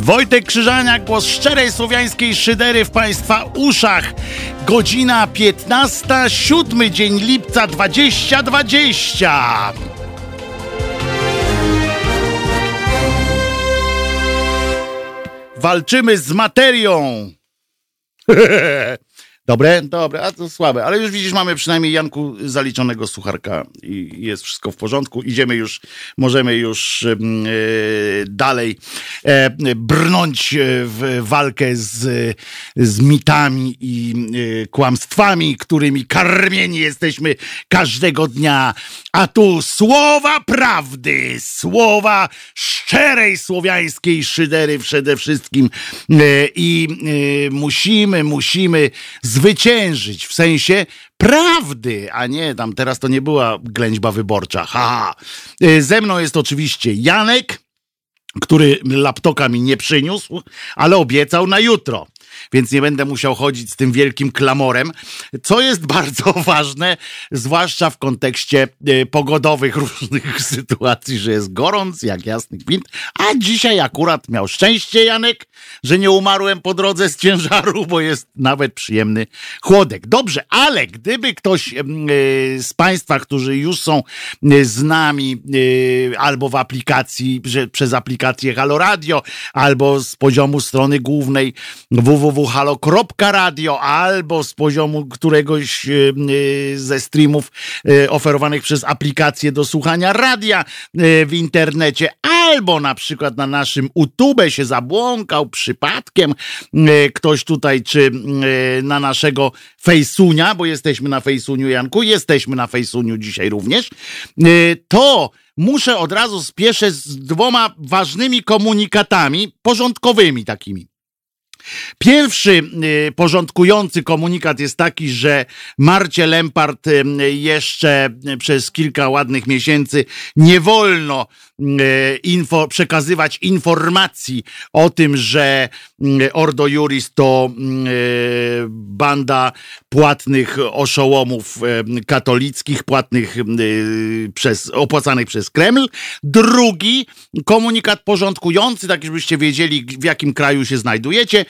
Wojtek Krzyżania, głos szczerej słowiańskiej szydery w Państwa uszach. Godzina 15, siódmy dzień lipca 2020. Walczymy z materią. Dobre? Dobre, a to słabe. Ale już widzisz, mamy przynajmniej Janku zaliczonego sucharka i jest wszystko w porządku. Idziemy już, możemy już e, dalej e, brnąć w walkę z, z mitami i e, kłamstwami, którymi karmieni jesteśmy każdego dnia. A tu słowa prawdy, słowa szczerej słowiańskiej szydery przede wszystkim. E, I e, musimy, musimy zwyciężyć w sensie prawdy, a nie tam teraz to nie była ględźba wyborcza. Ha! E, ze mną jest oczywiście Janek, który laptopa mi nie przyniósł, ale obiecał na jutro więc nie będę musiał chodzić z tym wielkim klamorem, co jest bardzo ważne, zwłaszcza w kontekście e, pogodowych różnych sytuacji, że jest gorąc jak jasny gwint, a dzisiaj akurat miał szczęście Janek, że nie umarłem po drodze z ciężaru, bo jest nawet przyjemny chłodek. Dobrze, ale gdyby ktoś e, z Państwa, którzy już są e, z nami albo w aplikacji, przez aplikację Halo Radio, albo z poziomu strony głównej www www.halo.radio albo z poziomu któregoś e, e, ze streamów e, oferowanych przez aplikację do słuchania radia w internecie, albo na przykład na naszym YouTube się zabłąkał przypadkiem ktoś tutaj, czy na naszego Fejsunia, bo jesteśmy na Fejsuniu, Janku, jesteśmy na Fejsuniu dzisiaj również, to muszę od razu spieszę z dwoma ważnymi komunikatami, porządkowymi takimi. Pierwszy y, porządkujący komunikat jest taki, że Marcie Lempart y, jeszcze przez kilka ładnych miesięcy nie wolno y, info, przekazywać informacji o tym, że Ordo Juris to banda płatnych oszołomów katolickich, płatnych przez, opłacanych przez Kreml. Drugi komunikat porządkujący, tak żebyście wiedzieli, w jakim kraju się znajdujecie,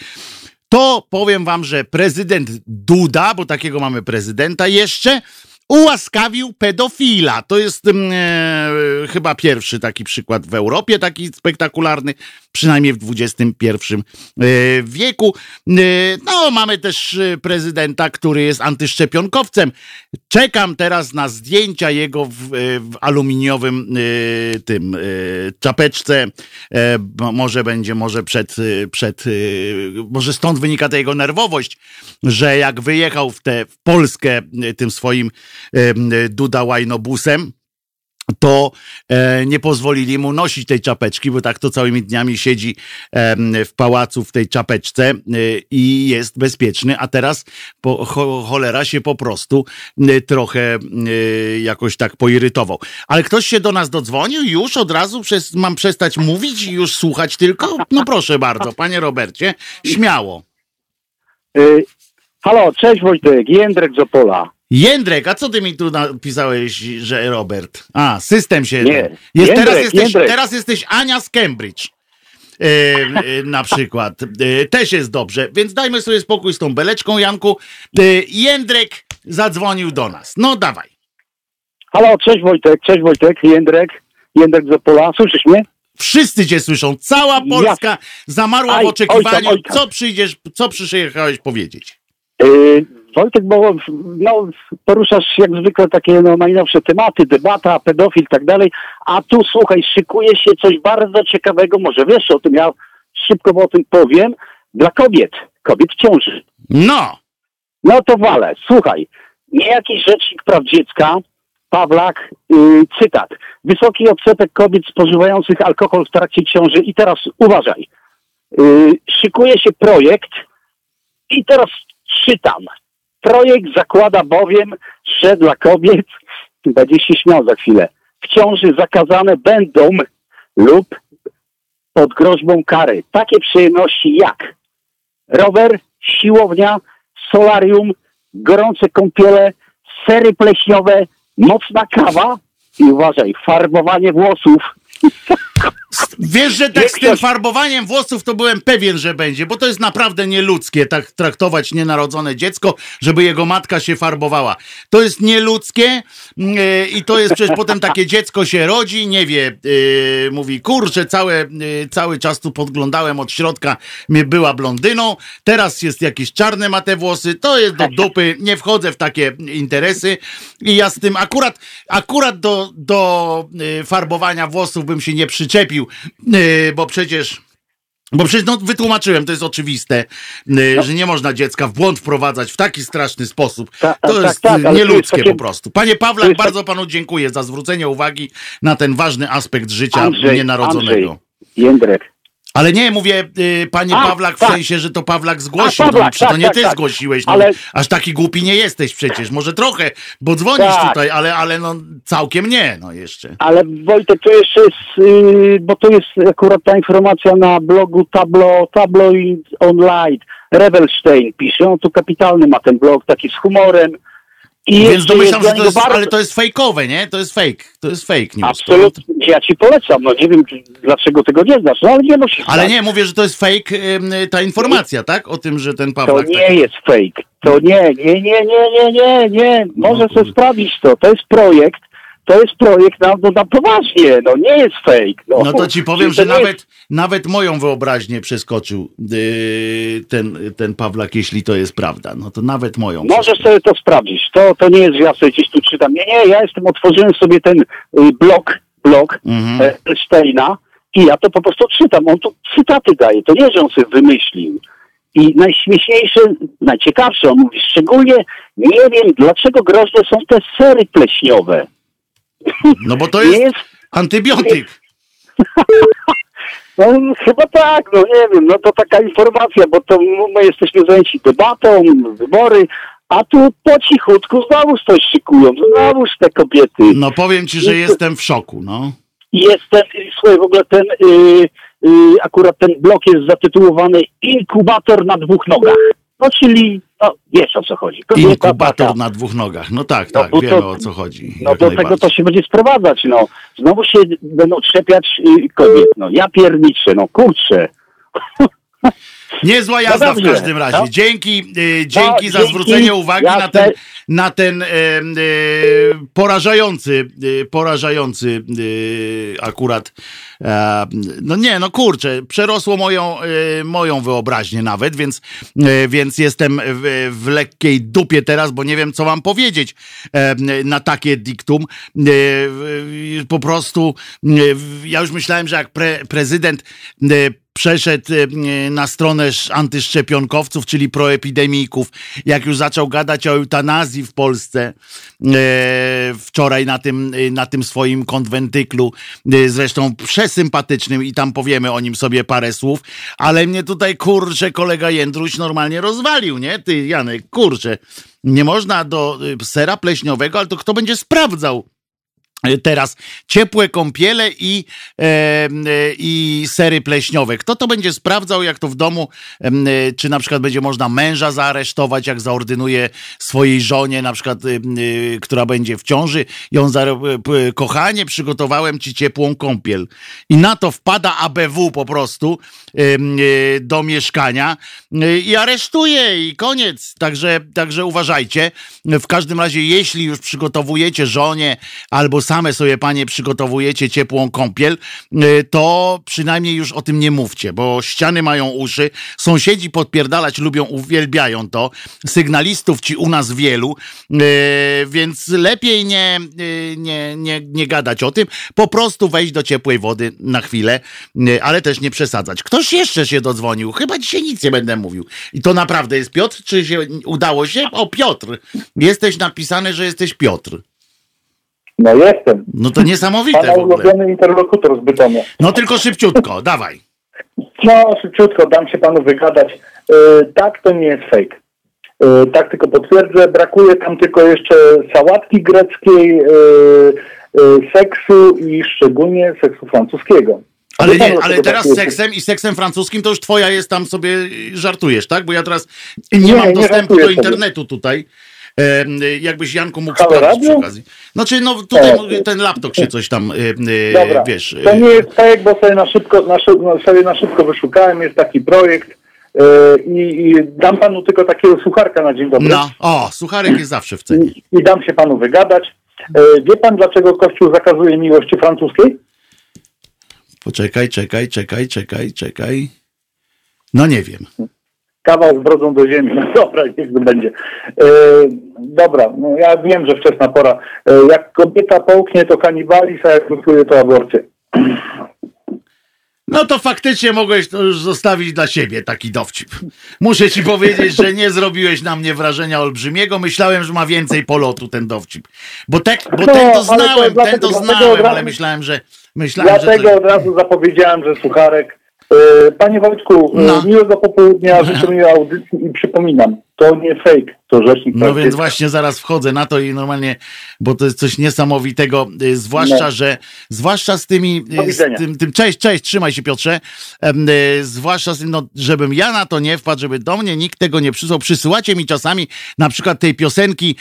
to powiem wam, że prezydent Duda, bo takiego mamy prezydenta jeszcze, ułaskawił pedofila. To jest mm, e, chyba pierwszy taki przykład w Europie, taki spektakularny, przynajmniej w XXI e, wieku. E, no, mamy też e, prezydenta, który jest antyszczepionkowcem. Czekam teraz na zdjęcia jego w, e, w aluminiowym e, tym czapeczce. może będzie, może przed, przed może stąd wynika ta jego nerwowość, że jak wyjechał w tę w Polskę tym swoim Duda Łajnobusem, to e, nie pozwolili mu nosić tej czapeczki, bo tak to całymi dniami siedzi w pałacu w tej czapeczce e, i jest bezpieczny, a teraz po, cho, cholera się po prostu trochę jakoś tak poirytował. Ale ktoś się do nas dodzwonił już od razu przez, mam przestać mówić i już słuchać tylko? No proszę bardzo, panie Robercie, śmiało. Y, halo, cześć Wojtek, Jędrek z Opola. Jędrek, a co ty mi tu napisałeś, że Robert? A, system się. Nie. Jest, Jędrek, teraz, jesteś, Jędrek. teraz jesteś Ania z Cambridge. E, e, na przykład. E, też jest dobrze. Więc dajmy sobie spokój z tą beleczką, Janku. E, Jędrek zadzwonił do nas. No dawaj. Halo, cześć Wojtek, cześć Wojtek, Jędrek, Jędrek z Opola, słyszysz mnie? Wszyscy cię słyszą. Cała Polska zamarła Aj, w oczekiwaniu. oj tam, oj tam. Co przyjdziesz, co przyjechałeś powiedzieć? Yy, Wojtek, bo no, poruszasz jak zwykle takie no, najnowsze tematy, debata, pedofil i tak dalej, a tu słuchaj, szykuje się coś bardzo ciekawego, może wiesz o tym, ja szybko o tym powiem, dla kobiet, kobiet w ciąży. No. No to wale, słuchaj, niejaki rzecznik praw dziecka, Pawlak, yy, cytat. Wysoki odsetek kobiet spożywających alkohol w trakcie ciąży i teraz uważaj. Yy, szykuje się projekt i teraz czytam. Projekt zakłada bowiem, że dla kobiet, będzie się śmiał za chwilę, w ciąży zakazane będą lub pod groźbą kary takie przyjemności jak rower, siłownia, solarium, gorące kąpiele, sery pleśniowe, mocna kawa i uważaj, farbowanie włosów. Wiesz, że tak z tym farbowaniem włosów to byłem pewien, że będzie, bo to jest naprawdę nieludzkie tak traktować nienarodzone dziecko, żeby jego matka się farbowała. To jest nieludzkie e, i to jest przecież potem takie dziecko się rodzi, nie wie, e, mówi, kurczę, całe, e, cały czas tu podglądałem od środka, mnie była blondyną, teraz jest jakieś czarne ma te włosy, to jest do dupy, nie wchodzę w takie interesy i ja z tym akurat, akurat do, do farbowania włosów bym się nie przyczepił, e, bo przecież bo przecież no, wytłumaczyłem, to jest oczywiste, y, że nie można dziecka w błąd wprowadzać w taki straszny sposób. Ta- to tak, jest tak, y, ale to jest nieludzkie takie- po prostu. Panie Pawlak, jest tak- bardzo panu dziękuję za zwrócenie uwagi na ten ważny aspekt życia Andrzej, nienarodzonego. Andrzej, Jędrek. Ale nie, mówię, y, panie A, Pawlak, w tak. sensie, że to Pawlak zgłosił. A, Pawlak, to tak, nie tak, ty tak. zgłosiłeś, no, Ale- aż taki głupi nie jesteś przecież. Może trochę, bo dzwonisz Tak. tutaj, ale, ale no całkiem nie, no jeszcze. Ale Wojtek, to jeszcze jest, yy, bo to jest akurat ta informacja na blogu Tablo, Tabloid Online. Rebelstein pisze, on tu kapitalny ma ten blog, taki z humorem. I Więc domyślam, że to jest, bardzo- ale to jest fejkowe, nie? To jest fake, to jest fake news. Absolutnie, ja ci polecam, no nie wiem dlaczego tego nie znasz, no ale nie musisz Ale znać. nie, mówię, że to jest fake ta informacja, tak? O tym, że ten To Pawlak... nie taki- jest fake. To nie, nie, nie, nie, nie, nie, nie. Może No sobie kurde. sprawdzić to. To jest projekt. To jest projekt na, no, na poważnie. No nie jest fake. No, No to ci powiem, że nie jest- nawet, nawet moją wyobraźnię przeskoczył yy, ten, ten Pawlak, jeśli to jest prawda. No to nawet moją. Możesz sobie to sprawdzić. To, to nie jest, że ja sobie gdzieś tu czytam. Nie, nie, ja jestem, otworzyłem sobie ten y, blog, blog Mhm. e, Steina i ja to po prostu czytam. On tu cytaty daje. To nie, że on sobie wymyślił. I najśmieszniejsze, najciekawsze, on mówi szczególnie, nie wiem, dlaczego groźne są te sery pleśniowe. No bo to jest jest antybiotyk. No chyba tak, no nie wiem, no to taka informacja, bo to my jesteśmy zajęci debatą, wybory, a tu po cichutku znowuż coś szykują, znowuż te kobiety. No powiem ci, że jestem w szoku, no. Jest ten, słuchaj, w ogóle ten, y, y, akurat ten blok jest zatytułowany Inkubator na dwóch nogach. No czyli, no wiesz o co chodzi. Kobieta Inkubator na dwóch nogach. No tak, No tak, bo wiemy to- o co chodzi. No do tego to się będzie sprowadzać, no. Znowu się będą trzepiać y, kobiet, no. Ja pierniczę, no kurczę. Niezła jazda w dobrze, każdym razie. no. Dzięki, y, dzięki No, za dzięki, zwrócenie uwagi na jasne. ten, na ten e, e, porażający, e, porażający e, akurat. E, no nie, no kurczę, przerosło moją, e, moją wyobraźnię nawet, więc, e, więc jestem w, w lekkiej dupie teraz, bo nie wiem, co mam powiedzieć e, na takie diktum. E, e, po prostu e, ja już myślałem, że jak pre, prezydent e, przeszedł e, na stronę sz- antyszczepionkowców, czyli proepidemików, jak już zaczął gadać o eutanazji w Polsce e, wczoraj na tym, e, na tym swoim konwentyklu, e, zresztą przesympatycznym i tam powiemy o nim sobie parę słów, ale mnie tutaj, kurczę, kolega Jędruś normalnie rozwalił, nie? Ty, Janek, kurczę, nie można do e, sera pleśniowego, ale to kto będzie sprawdzał? E, Teraz ciepłe kąpiele i, e, e, i sery pleśniowe. Kto to będzie sprawdzał, jak to w domu, e, czy na przykład będzie można męża zaaresztować, jak zaordynuje swojej żonie, na przykład, e, e, która będzie w ciąży, on za, kochanie, przygotowałem ci ciepłą kąpiel. I na to wpada ABW po prostu do mieszkania i aresztuje i koniec. Także, także uważajcie. W każdym razie, jeśli już przygotowujecie żonie albo same sobie panie przygotowujecie ciepłą kąpiel, y, to przynajmniej już o tym nie mówcie, bo ściany mają uszy, sąsiedzi podpierdalać lubią, uwielbiają to, sygnalistów ci u nas wielu, y, więc lepiej nie, y, nie, nie, nie gadać o tym, po prostu wejść do ciepłej wody na chwilę, ale też nie przesadzać. Ktoś jeszcze się dodzwonił, chyba dzisiaj nic nie będę mówił. I to naprawdę jest Piotr, czy się udało się? O, Piotr, jesteś napisany, że jesteś Piotr. No jestem. No to niesamowite Pana w ogóle. ulubiony interlokutor z Bytomia. No tylko szybciutko, dawaj. No, szybciutko, dam się panu wygadać. Yy, tak, to nie jest fake. Yy, tak tylko potwierdzę. Brakuje tam tylko jeszcze sałatki greckiej, yy, seksu i szczególnie seksu francuskiego. Ale, Wie pan, nie, ale dlaczego teraz brakuje? seksem i seksem francuskim to już twoja jest tam sobie żartujesz, tak? Bo ja teraz nie, Nie, mam nie dostępu żartuję do sobie. internetu tutaj. Jakbyś Janku mógł Halo, sprawdzić przy okazji. Znaczy, no tutaj o, ten laptop się coś tam, Dobra. wiesz. To nie jest projekt, bo sobie na szybko, na, sobie na szybko wyszukałem, jest taki projekt i, i dam panu tylko takiego sucharka na dzień dobry. No, o, sucharek jest zawsze w cenie. I, I dam się panu wygadać. Wie pan, dlaczego Kościół zakazuje miłości francuskiej? Poczekaj, czekaj, czekaj, czekaj, czekaj. No nie wiem. Kawał z brodą do ziemi. No dobra, niech to będzie. E, dobra, no ja wiem, że wczesna pora. E, jak kobieta połknie, to kanibalizm, a jak gotuje, to aborcję. No to faktycznie mogłeś to już zostawić dla siebie taki dowcip. Muszę ci powiedzieć, że nie zrobiłeś na mnie wrażenia olbrzymiego. Myślałem, że ma więcej polotu ten dowcip. Bo, te, bo no, ten to znałem, to ten to znałem, ale myślałem, że myślałem, Dlatego że to... od razu zapowiedziałem, że sucharek. E, panie Wojtku, e, no. miłego popołudnia, życzę miłej audycji i przypominam, to nie fake, to rzecznik No więc właśnie zaraz wchodzę na to i normalnie, bo to jest coś niesamowitego, y, zwłaszcza, no. że zwłaszcza z tymi, y, z tym, tym, cześć, cześć, trzymaj się Piotrze, y, zwłaszcza z tym, no, żebym ja na to nie wpadł, żeby do mnie nikt tego nie przysłał. Przysyłacie mi czasami na przykład tej piosenki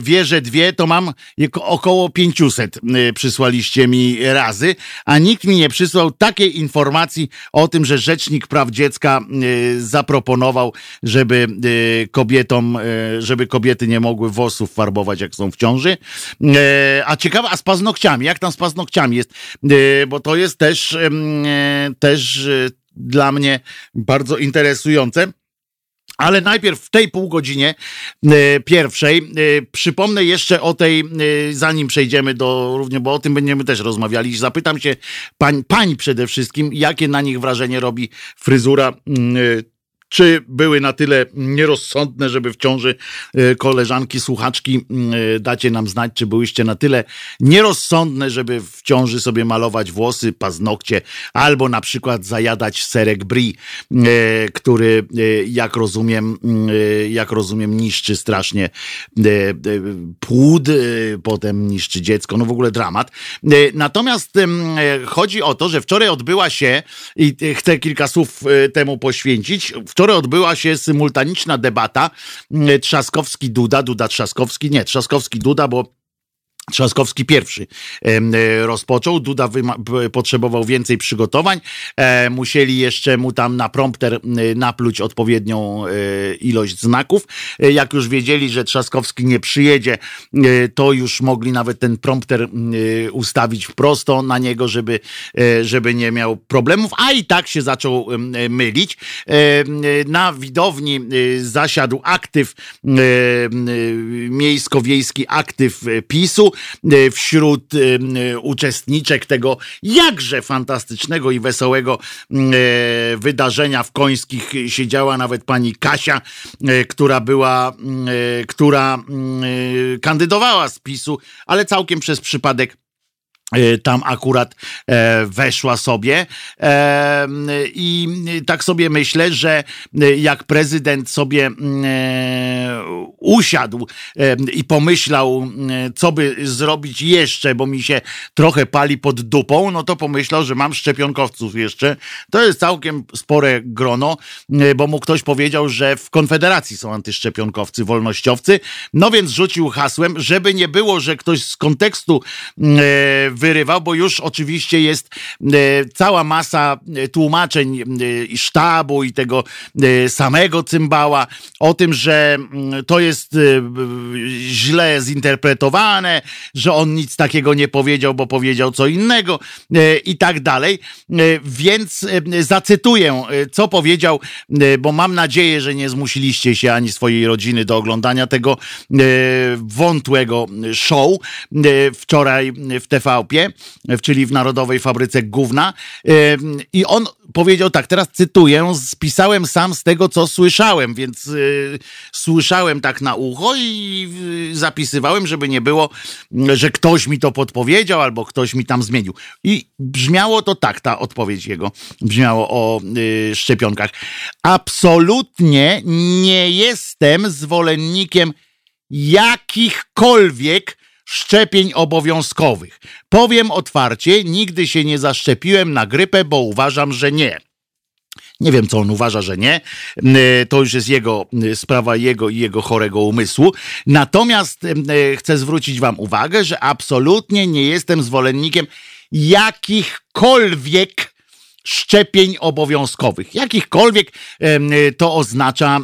Wieże dwie, to mam około 500 przysłaliście mi razy, a nikt mi nie przysłał takiej informacji o tym, że Rzecznik Praw Dziecka zaproponował, żeby kobietom, e, żeby kobiety nie mogły włosów farbować, jak są w ciąży. E, a ciekawe, a z paznokciami, jak tam z paznokciami jest? Bo to jest też, też dla mnie bardzo interesujące. Ale najpierw w tej półgodzinie pierwszej przypomnę jeszcze o tej, zanim przejdziemy do równie, bo o tym będziemy też rozmawiali. Zapytam się pań, pań przede wszystkim, jakie na nich wrażenie robi fryzura czy były na tyle nierozsądne, żeby w ciąży e, koleżanki, słuchaczki e, dacie nam znać, czy byłyście na tyle nierozsądne, żeby w ciąży sobie malować włosy, paznokcie, albo na przykład zajadać serek brie, e, który jak rozumiem, jak rozumiem niszczy strasznie płód, potem niszczy dziecko, no w ogóle dramat. Natomiast chodzi o to, że wczoraj odbyła się i chcę kilka słów temu poświęcić, wczoraj Wczoraj odbyła się symultaniczna debata mm, Trzaskowski-Duda, Duda-Trzaskowski, nie, Trzaskowski-Duda, bo Trzaskowski pierwszy e, rozpoczął, Duda potrzebował więcej przygotowań, e, musieli jeszcze mu tam na prompter napluć odpowiednią e, ilość znaków. Jak już wiedzieli, że Trzaskowski nie przyjedzie, to już mogli nawet ten prompter ustawić prosto na niego, żeby, żeby nie miał problemów, a i tak się zaczął mylić. Na widowni zasiadł aktyw, miejsko-wiejski aktyw PiSu, wśród e, uczestniczek tego jakże fantastycznego i wesołego e, wydarzenia w Końskich siedziała nawet pani Kasia, która była, która kandydowała z PiSu, ale całkiem przez przypadek E, tam akurat e, weszła sobie e, i tak sobie myślę, że jak prezydent sobie usiadł i pomyślał, co by zrobić jeszcze, bo mi się trochę pali pod dupą, no to pomyślał, że mam szczepionkowców jeszcze. To jest całkiem spore grono, bo mu ktoś powiedział, że w Konfederacji są antyszczepionkowcy, wolnościowcy, no więc rzucił hasłem, żeby nie było, że ktoś z kontekstu wyrywał, bo już oczywiście jest e, cała masa e, tłumaczeń e, sztabu i tego samego cymbała o tym, że to jest źle zinterpretowane, że on nic takiego nie powiedział, bo powiedział co innego i tak dalej. Więc zacytuję, co powiedział, bo mam nadzieję, że nie zmusiliście się ani swojej rodziny do oglądania tego wątłego show wczoraj w TVP czyli w Narodowej Fabryce Gówna. I on powiedział tak, teraz cytuję, spisałem sam z tego, co słyszałem, więc y, słyszałem tak na ucho i zapisywałem, żeby nie było, że ktoś mi to podpowiedział albo ktoś mi tam zmienił. I brzmiało to tak, ta odpowiedź jego brzmiało o szczepionkach. Absolutnie nie jestem zwolennikiem jakichkolwiek szczepień obowiązkowych. Powiem otwarcie, nigdy się nie zaszczepiłem na grypę, bo uważam, że nie. Nie wiem, co on uważa, że nie. To już jest jego sprawa, jego i jego chorego umysłu. Natomiast chcę zwrócić Wam uwagę, że absolutnie nie jestem zwolennikiem jakichkolwiek szczepień obowiązkowych. Jakichkolwiek to oznacza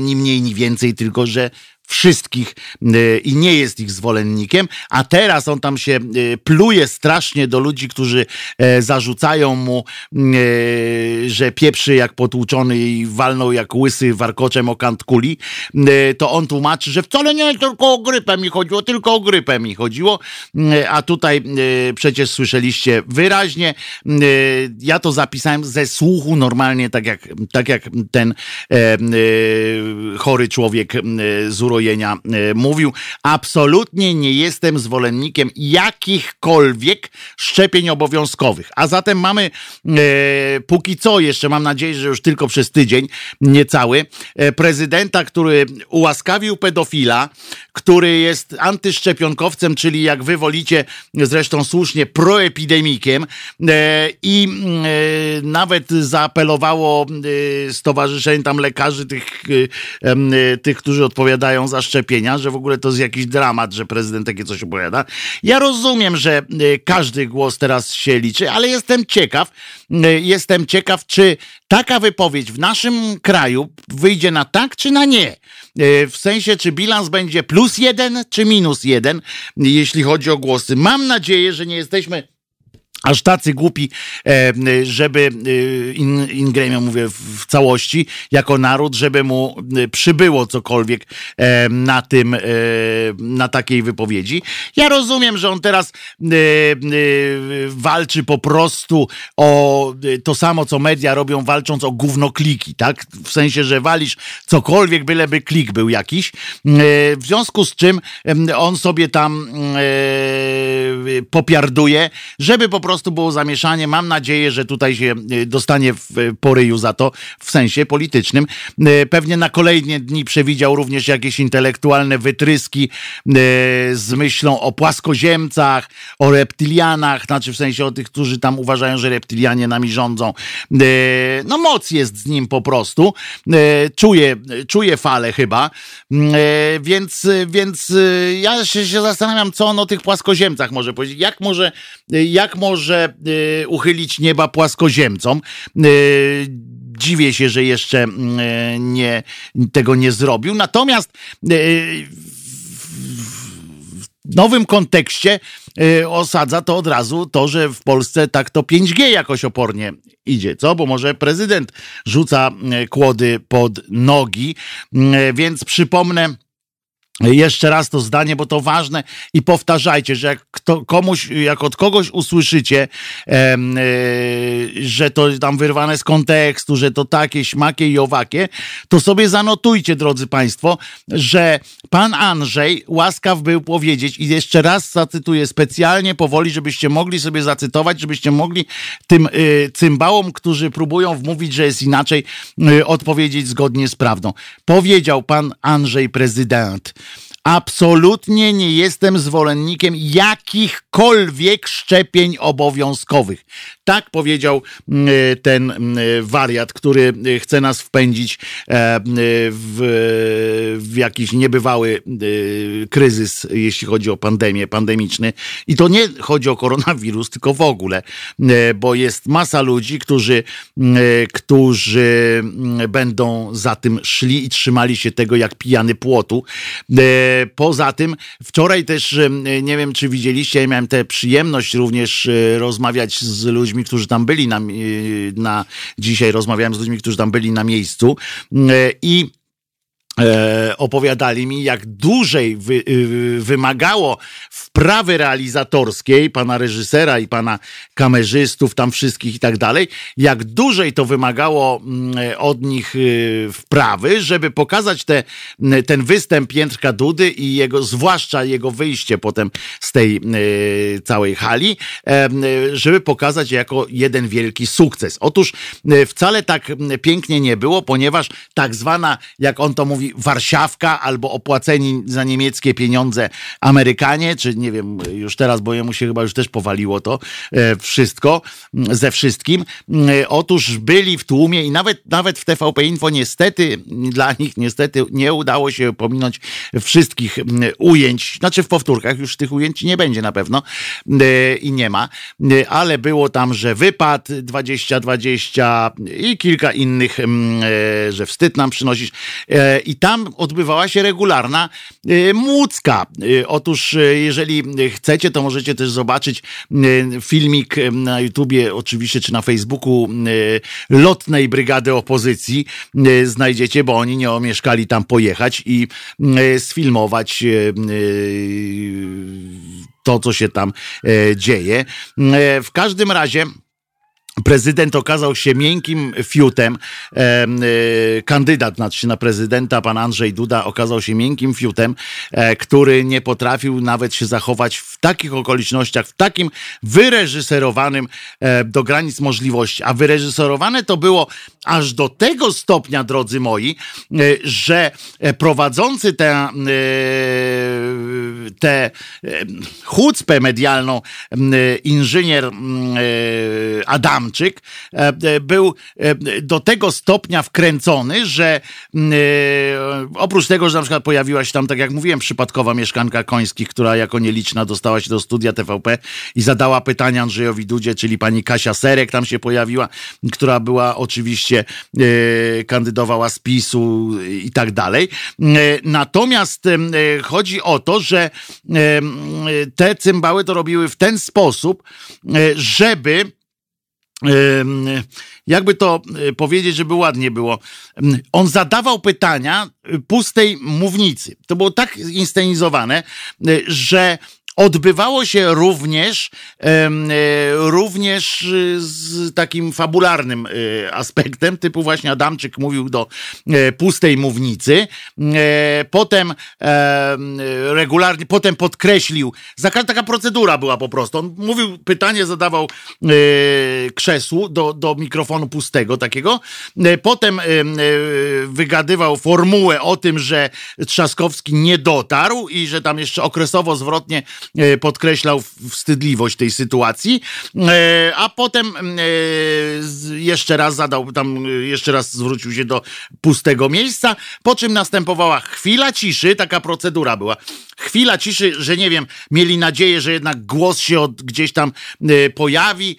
ni mniej, ni więcej, tylko że wszystkich y, i nie jest ich zwolennikiem, a teraz on tam się y, pluje strasznie do ludzi, którzy e, zarzucają mu, y, że pieprzy jak potłuczony i walnął jak łysy warkoczem o kant kuli, to on tłumaczy, że wcale nie tylko o grypę mi chodziło, tylko o grypę mi chodziło, a tutaj przecież słyszeliście wyraźnie, ja to zapisałem ze słuchu normalnie, tak jak, tak jak ten e, chory człowiek z e, mówił. Absolutnie nie jestem zwolennikiem jakichkolwiek szczepień obowiązkowych. A zatem mamy e, póki co jeszcze, mam nadzieję, że już tylko przez tydzień, niecały, e, prezydenta, który ułaskawił pedofila, który jest antyszczepionkowcem, czyli jak wy wolicie, zresztą słusznie, proepidemikiem i nawet zaapelowało stowarzyszenie tam lekarzy, tych, tych, którzy odpowiadają za szczepienia, że w ogóle to jest jakiś dramat, że prezydent takie coś opowiada. Ja rozumiem, że e, każdy głos teraz się liczy, ale jestem ciekaw, e, jestem ciekaw, czy taka wypowiedź w naszym kraju wyjdzie na tak, czy na nie. E, w sensie, czy bilans będzie plus jeden, czy minus jeden, jeśli chodzi o głosy. Mam nadzieję, że nie jesteśmy aż tacy głupi, e, żeby e, in, mówię w całości, jako naród, żeby mu e, przybyło cokolwiek na tym, na takiej wypowiedzi. Ja rozumiem, że on teraz walczy po prostu o to samo, co media robią, walcząc o gównokliki, tak? W sensie, że walisz cokolwiek, byleby klik był jakiś. W związku z czym on sobie tam popiarduje, żeby po prostu prostu było zamieszanie. Mam nadzieję, że tutaj się e, dostanie w e, poryju za to, w sensie politycznym. E, pewnie na kolejne dni przewidział również jakieś intelektualne wytryski z myślą o płaskoziemcach, o reptilianach, znaczy w sensie o tych, którzy tam uważają, że reptilianie nami rządzą. No moc jest z nim po prostu. Czuje, czuje falę chyba. Więc, więc ja się, się zastanawiam, co on o tych płaskoziemcach może powiedzieć. Jak może, jak może może y, uchylić nieba płaskoziemcom. Y, dziwię się, że jeszcze y, nie, tego nie zrobił. Natomiast w nowym kontekście osadza to od razu to, że w Polsce tak to 5G jakoś opornie idzie, co? Bo może prezydent rzuca kłody pod nogi, więc przypomnę, jeszcze raz to zdanie, bo to ważne i powtarzajcie, że jak kto, komuś, jak od kogoś usłyszycie, e, że to tam wyrwane z kontekstu, że to takie, śmakie i owakie, to sobie zanotujcie, drodzy Państwo, że pan Andrzej łaskaw był powiedzieć i jeszcze raz zacytuję specjalnie powoli, żebyście mogli sobie zacytować, żebyście mogli tym y, cymbałom, którzy próbują wmówić, że jest inaczej, y, odpowiedzieć zgodnie z prawdą. Powiedział pan Andrzej prezydent. Absolutnie nie jestem zwolennikiem jakichkolwiek szczepień obowiązkowych. Tak powiedział mm, ten mm, wariat, który chce nas wpędzić e, w, w jakiś niebywały e, kryzys, jeśli chodzi o pandemię, pandemiczny. I to nie chodzi o koronawirus, tylko w ogóle, e, bo jest masa ludzi, którzy, którzy będą za tym szli i trzymali się tego jak pijany płotu. Poza tym, wczoraj też, nie wiem czy widzieliście, ja miałem tę przyjemność również rozmawiać z ludźmi, którzy tam byli na, na dzisiaj rozmawiałem z ludźmi, którzy tam byli na miejscu. I e, opowiadali mi, jak dłużej wy, y, wymagało wprawy realizatorskiej pana reżysera i pana kamerzystów, tam wszystkich i tak dalej, jak dłużej to wymagało mm, od nich y, wprawy, żeby pokazać te, ten występ Jędrka Dudy i jego, zwłaszcza jego wyjście potem z tej y, całej hali, żeby pokazać jako jeden wielki sukces. Otóż wcale tak pięknie nie było, ponieważ tak zwana, jak on to mówi, mówi Warszawka albo opłaceni za niemieckie pieniądze Amerykanie, czy nie wiem, już teraz, bo jemu się chyba już też powaliło to e, wszystko ze wszystkim. E, otóż byli w tłumie i nawet, nawet w TVP Info niestety, dla nich niestety nie udało się pominąć wszystkich ujęć, znaczy w powtórkach już tych ujęć nie będzie na pewno e, i nie ma, ale było tam, że wypad 2020 i kilka innych, że wstyd nam przynosisz i tam odbywała się regularna młódzka. Otóż jeżeli chcecie, to możecie też zobaczyć filmik na YouTubie oczywiście, czy na Facebooku lotnej brygady opozycji znajdziecie, bo oni nie omieszkali tam pojechać i sfilmować to, co się tam dzieje. W każdym razie Prezydent okazał się miękkim fiutem. E, kandydat znaczy na prezydenta, pan Andrzej Duda, okazał się miękkim fiutem, e, który nie potrafił nawet się zachować w takich okolicznościach, w takim wyreżyserowanym e, do granic możliwości. A wyreżyserowane to było aż do tego stopnia, drodzy moi, e, że prowadzący tę te, te medialną inżynier Adam Adamczyk e, e, był e, do tego stopnia wkręcony, że oprócz tego, że na przykład pojawiła się tam, tak jak mówiłem, przypadkowa mieszkanka Końskich, która jako nieliczna dostała się do studia TVP i zadała pytania Andrzejowi Dudzie, czyli pani Kasia Serek tam się pojawiła, która była oczywiście, kandydowała z PiSu i tak dalej. Natomiast chodzi o to, że te cymbały to robiły w ten sposób, żeby jakby to e, powiedzieć, żeby ładnie było. On zadawał pytania pustej mównicy. To było tak inscenizowane, e, że odbywało się również, e, również z takim fabularnym e, aspektem, typu właśnie Adamczyk mówił do e, pustej mównicy, potem regularnie, potem podkreślił, taka procedura była po prostu, on mówił, pytanie zadawał krzesłu do, do mikrofonu pustego takiego, potem wygadywał formułę o tym, że Trzaskowski nie dotarł i że tam jeszcze okresowo zwrotnie E, podkreślał wstydliwość tej sytuacji, e, a potem e, jeszcze raz zadał, tam jeszcze raz zwrócił się do pustego miejsca, po czym następowała chwila ciszy, taka procedura była. Chwila ciszy, że nie wiem, mieli nadzieję, że jednak głos się od, gdzieś tam pojawi,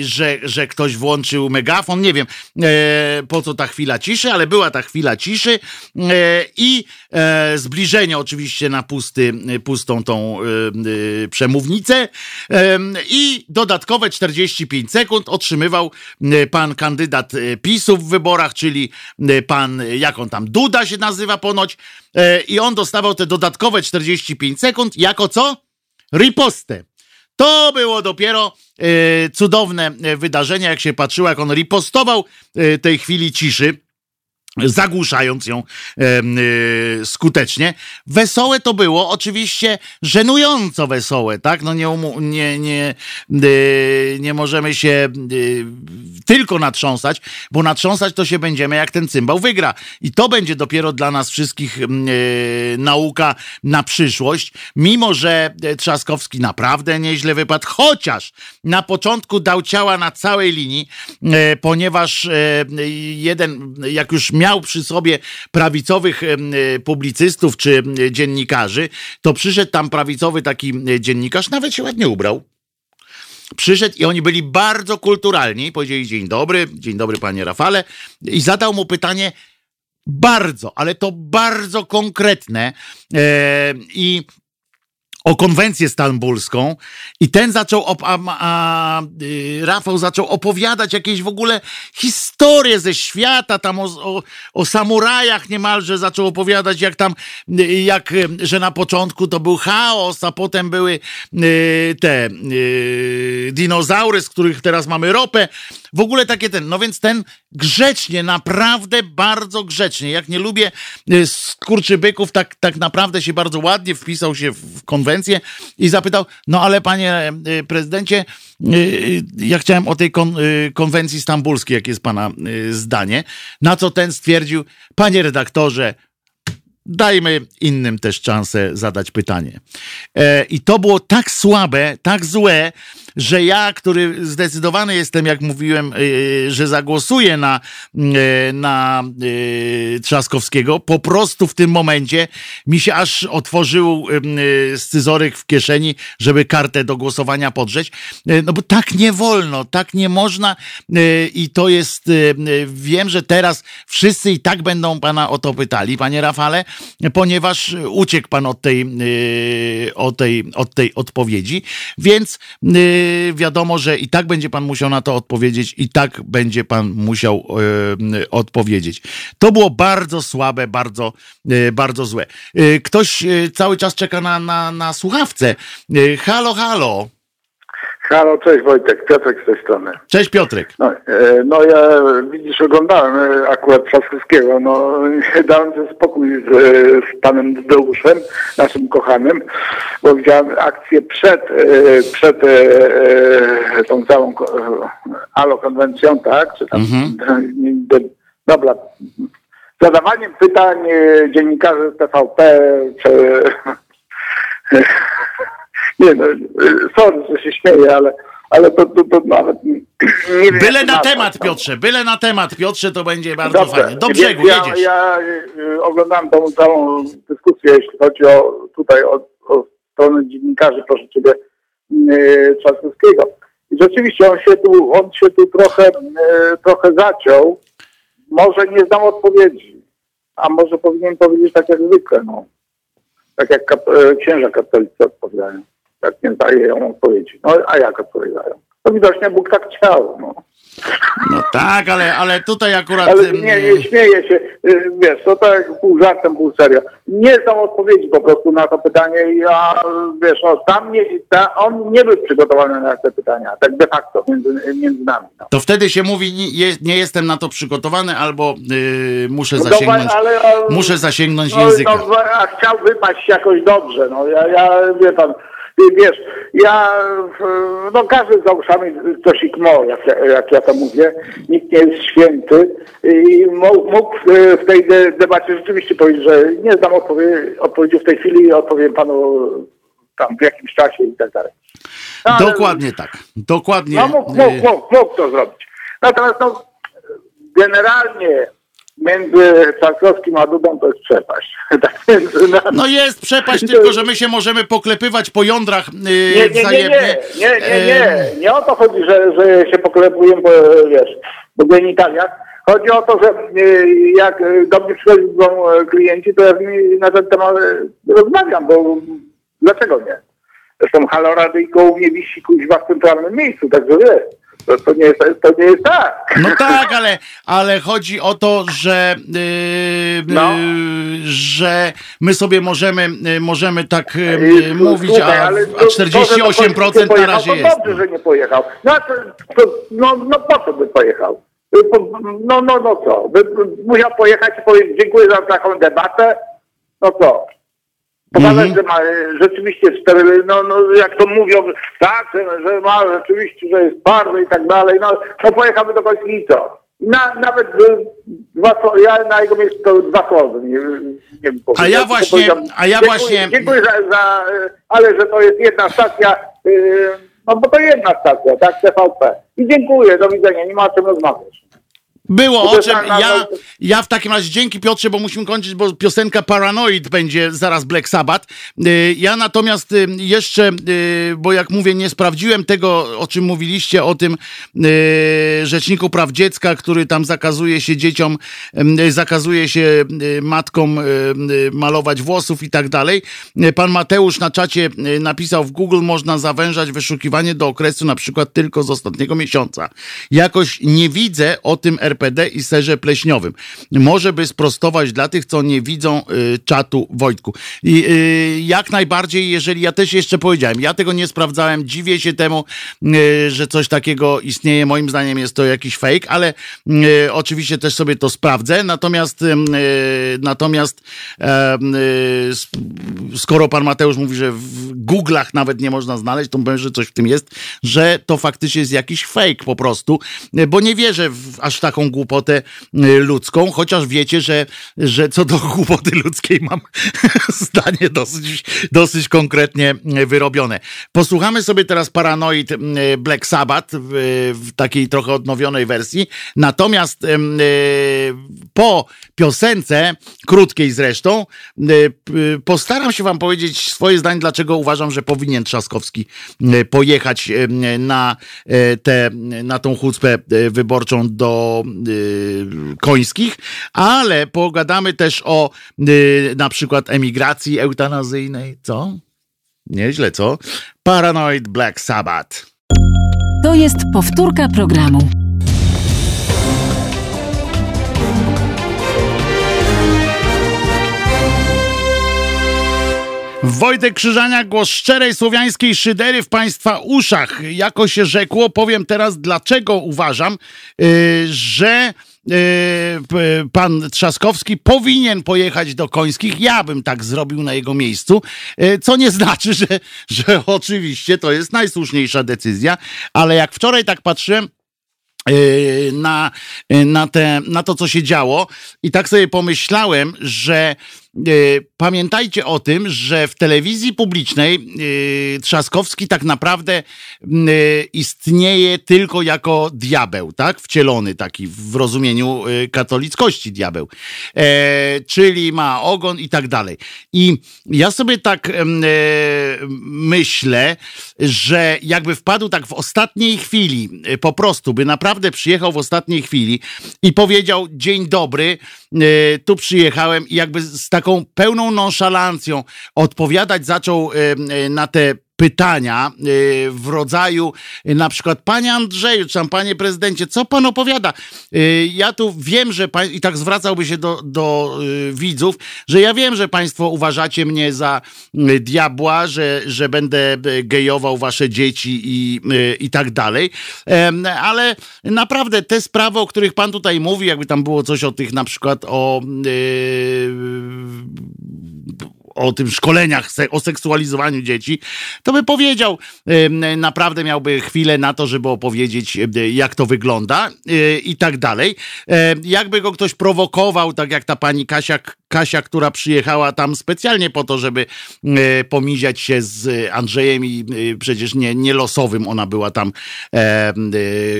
że, że ktoś włączył megafon, nie wiem po co ta chwila ciszy, ale była ta chwila ciszy i zbliżenie oczywiście na pusty, pustą tą przemównicę. I dodatkowe 45 sekund otrzymywał pan kandydat e, PiSu w wyborach, czyli pan, jak on tam, Duda się nazywa ponoć e, i on dostawał te dodatkowe 45 sekund jako co? Ripostę. To było dopiero e, cudowne wydarzenie, jak się patrzyło, jak on ripostował tej chwili ciszy zagłuszając ją e, e, skutecznie. Wesołe to było, oczywiście żenująco wesołe, tak? No nie, nie, nie, e, nie możemy się e, tylko natrząsać, bo natrząsać to się będziemy, jak ten cymbał wygra. I to będzie dopiero dla nas wszystkich e, nauka na przyszłość, mimo że Trzaskowski naprawdę nieźle wypadł, chociaż na początku dał ciała na całej linii, e, ponieważ jeden, jak już miał miał przy sobie prawicowych e, publicystów czy dziennikarzy, to przyszedł tam prawicowy taki dziennikarz, nawet się ładnie ubrał. Przyszedł i oni byli bardzo kulturalni. Powiedzieli dzień dobry, dzień dobry panie Rafale i zadał mu pytanie bardzo, ale to bardzo konkretne e, i o konwencję stambulską i ten zaczął, op- a, a, y, Rafał zaczął opowiadać jakieś w ogóle historie ze świata, tam o, o, o, samurajach niemalże zaczął opowiadać, jak tam, y, jak, y, że na początku to był chaos, a potem były y, te y, dinozaury, z których teraz mamy ropę. W ogóle takie ten, no więc ten grzecznie, naprawdę bardzo grzecznie, jak nie lubię y, skurczybyków, tak, tak naprawdę się bardzo ładnie wpisał się w konwencję i zapytał, no ale panie y, prezydencie, y, ja chciałem o tej kon, konwencji stambulskiej, jakie jest pana zdanie. Na co ten stwierdził, panie redaktorze, dajmy innym też szansę zadać pytanie. E, I to było tak słabe, tak złe, że ja, który zdecydowany jestem, jak mówiłem, e, że zagłosuję na, e, na Trzaskowskiego, po prostu w tym momencie mi się aż otworzył scyzoryk w kieszeni, żeby kartę do głosowania podrzeć. No bo tak nie wolno, tak nie można i to jest, wiem, że teraz wszyscy i tak będą pana o to pytali, panie Rafale, ponieważ uciekł pan od tej, y, od tej, od tej odpowiedzi, więc y, wiadomo, że i tak będzie pan musiał na to odpowiedzieć, i tak będzie pan musiał y, odpowiedzieć. To było bardzo słabe, bardzo, bardzo złe. Ktoś cały czas czeka na, na, na słuchawce. Halo, halo. Halo, cześć Wojtek, Piotrek z tej strony. Cześć Piotrek. No, e, no ja widzisz, oglądałem e, akurat Trzaskowskiego, no dałem sobie spokój z, z panem Zdeuszem, naszym kochanym, bo widziałem akcję przed, e, przed tą całą alokonwencją, tak? Czy tam, mhm. dobra, zadawaniem pytań dziennikarzy z TVP, czy nie no, sorry, że się śmieję, ale, ale to, to, to nawet nie wiem. Byle na temat, Piotrze, byle na temat, Piotrze, to będzie bardzo Dobrze. fajnie. Do brzegu, ja, jedziesz. Ja y, oglądam tą całą dyskusję, jeśli chodzi o tutaj o, o stronę dziennikarzy, proszę Ciebie, yy. I rzeczywiście on się tu, on się tu trochę, yy, trochę zaciął. Może nie znam odpowiedzi, a może powinien powiedzieć tak jak zwykle, no. Tak jak kap, e, księża katolicy odpowiadają jak nie dają odpowiedzi. No a jak odpowiadają? To widocznie Bóg tak chciał. No. No tak, ale, ale tutaj akurat... Ale nie, nie śmieję się, y, wiesz, to tak pół żartem, pół serio. Nie są odpowiedzi po prostu na to pytanie. Ja, wiesz, no, tam nie, ta, on nie był przygotowany na te pytania, tak de facto, między, między nami. No. To wtedy się mówi, nie, nie jestem na to przygotowany, albo yy, muszę no zasięgnąć, ale, ale, muszę zasięgnąć no, języka. No, a chciał wypaść jakoś dobrze, no ja, ja wie pan wiesz, ja, no każdy za uszami coś mo, jak, jak ja to mówię, nikt nie jest święty i mógł w tej debacie rzeczywiście powiedzieć, że nie znam odpowiedzi, odpowiedzi w tej chwili, odpowiem panu tam w jakimś czasie i tak dalej. No, dokładnie tak, dokładnie. No mógł, mógł, mógł, mógł to zrobić. Natomiast no, generalnie między Czarkowskim a Dudą to jest przepaść. Tak no jest przepaść, tylko że my się możemy poklepywać po jądrach yy, nie, nie, wzajemnie. Nie, nie, nie, nie, nie. o to chodzi, że, że się poklepujemy, bo wiesz, po genitaliach. Chodzi o to, że yy, jak do mnie przychodzą e, klienci, to ja z nimi na ten temat e, rozmawiam, bo dlaczego nie? Zresztą haloradyjką u mnie wisi kuźwa w centralnym miejscu, także wiesz. To, to, nie jest, to nie jest tak. No tak, ale, ale chodzi o to, że, yy, no. yy, że my sobie możemy, yy, możemy tak yy, mówić, Słuchaj, a, a 48% to, na razie to jest. dobrze, że nie pojechał. No, to, no, no po co by pojechał? No, no, no co? By, musiał pojechać i powiedzieć dziękuję za taką debatę. No co? Pokazać, -hmm. że ma rzeczywiście cztery, no, no jak to mówią, tak, że ma rzeczywiście, że jest bardzo i tak dalej, no, no pojechałby do Koślico. Na, nawet dwa ja na jego miejscu to dwa słowa nie, nie wiem A ja właśnie, a ja dziękuję, właśnie... Dziękuję za, za, ale że to jest jedna stacja, no bo to jedna stacja, tak, TVP. I dziękuję, do widzenia, nie ma o czym rozmawiać. Było o czym. Ja, ja w takim razie dzięki Piotrze, bo musimy kończyć, bo piosenka Paranoid będzie zaraz Black Sabbath. Y, ja natomiast y, jeszcze, y, bo jak mówię, nie sprawdziłem tego, o czym mówiliście, o tym rzeczniku praw dziecka, który tam zakazuje się dzieciom, zakazuje się matkom malować włosów i tak dalej. Pan Mateusz na czacie napisał w Google można zawężać wyszukiwanie do okresu na przykład tylko z ostatniego miesiąca. Jakoś nie widzę o tym RP RPD i serze pleśniowym. Może by sprostować dla tych, co nie widzą y, czatu Wojtku. I y, jak najbardziej, jeżeli ja też jeszcze powiedziałem, ja tego nie sprawdzałem, dziwię się temu, y, że coś takiego istnieje. Moim zdaniem jest to jakiś fake, ale y, oczywiście też sobie to sprawdzę. Natomiast y, natomiast e, y, skoro pan Mateusz mówi, że w Google'ach nawet nie można znaleźć, to powiem, że coś w tym jest, że to faktycznie jest jakiś fake po prostu, bo nie wierzę w aż taką głupotę ludzką, chociaż wiecie, że, że co do głupoty ludzkiej mam zdanie dosyć, dosyć konkretnie wyrobione. Posłuchamy sobie teraz Paranoid Black Sabbath w, w takiej trochę odnowionej wersji, natomiast po piosence, krótkiej zresztą, postaram się wam powiedzieć swoje zdanie, dlaczego uważam, że powinien Trzaskowski pojechać na, te, na tą chucpę wyborczą do końskich, ale pogadamy też o na przykład emigracji eutanazyjnej, co? Nieźle, co? Paranoid Black Sabbath. To jest powtórka programu. Wojtek Krzyżania, głos szczerej słowiańskiej szydery w Państwa uszach. Jako się rzekło, powiem teraz, dlaczego uważam, yy, że yy, pan Trzaskowski powinien pojechać do Końskich. Ja bym tak zrobił na jego miejscu, yy, co nie znaczy, że, że oczywiście to jest najsłuszniejsza decyzja, ale jak wczoraj tak patrzyłem, yy, na, na, te, na to, co się działo, i tak sobie pomyślałem, że pamiętajcie o tym, że w telewizji publicznej e, Trzaskowski tak naprawdę e, istnieje tylko jako diabeł, tak? Wcielony taki w rozumieniu katolickości diabeł. Czyli ma ogon i tak dalej. I ja sobie tak myślę, że jakby wpadł tak w ostatniej chwili, po prostu by naprawdę przyjechał w ostatniej chwili i powiedział dzień dobry, tu przyjechałem i jakby z taką taką pełną nonszalancją odpowiadać zaczął na te pytania y, w rodzaju y, na przykład panie Andrzeju, czy tam panie prezydencie, co pan opowiada? Y, ja tu wiem, że pan, i tak zwracałby się do, do widzów, że ja wiem, że państwo uważacie mnie za diabła, że, że będę gejował wasze dzieci i, i tak dalej, ale naprawdę te sprawy, o których pan tutaj mówi, jakby tam było coś o tych na przykład o o tym szkoleniach, o seksualizowaniu dzieci, to by powiedział, naprawdę miałby chwilę na to, żeby opowiedzieć, jak to wygląda y, i tak dalej. Jakby go ktoś prowokował, tak jak ta pani Kasia, Kasia, która przyjechała tam specjalnie po to, żeby y, pomiziać się z Andrzejem i y, przecież nie, nie losowym ona była tam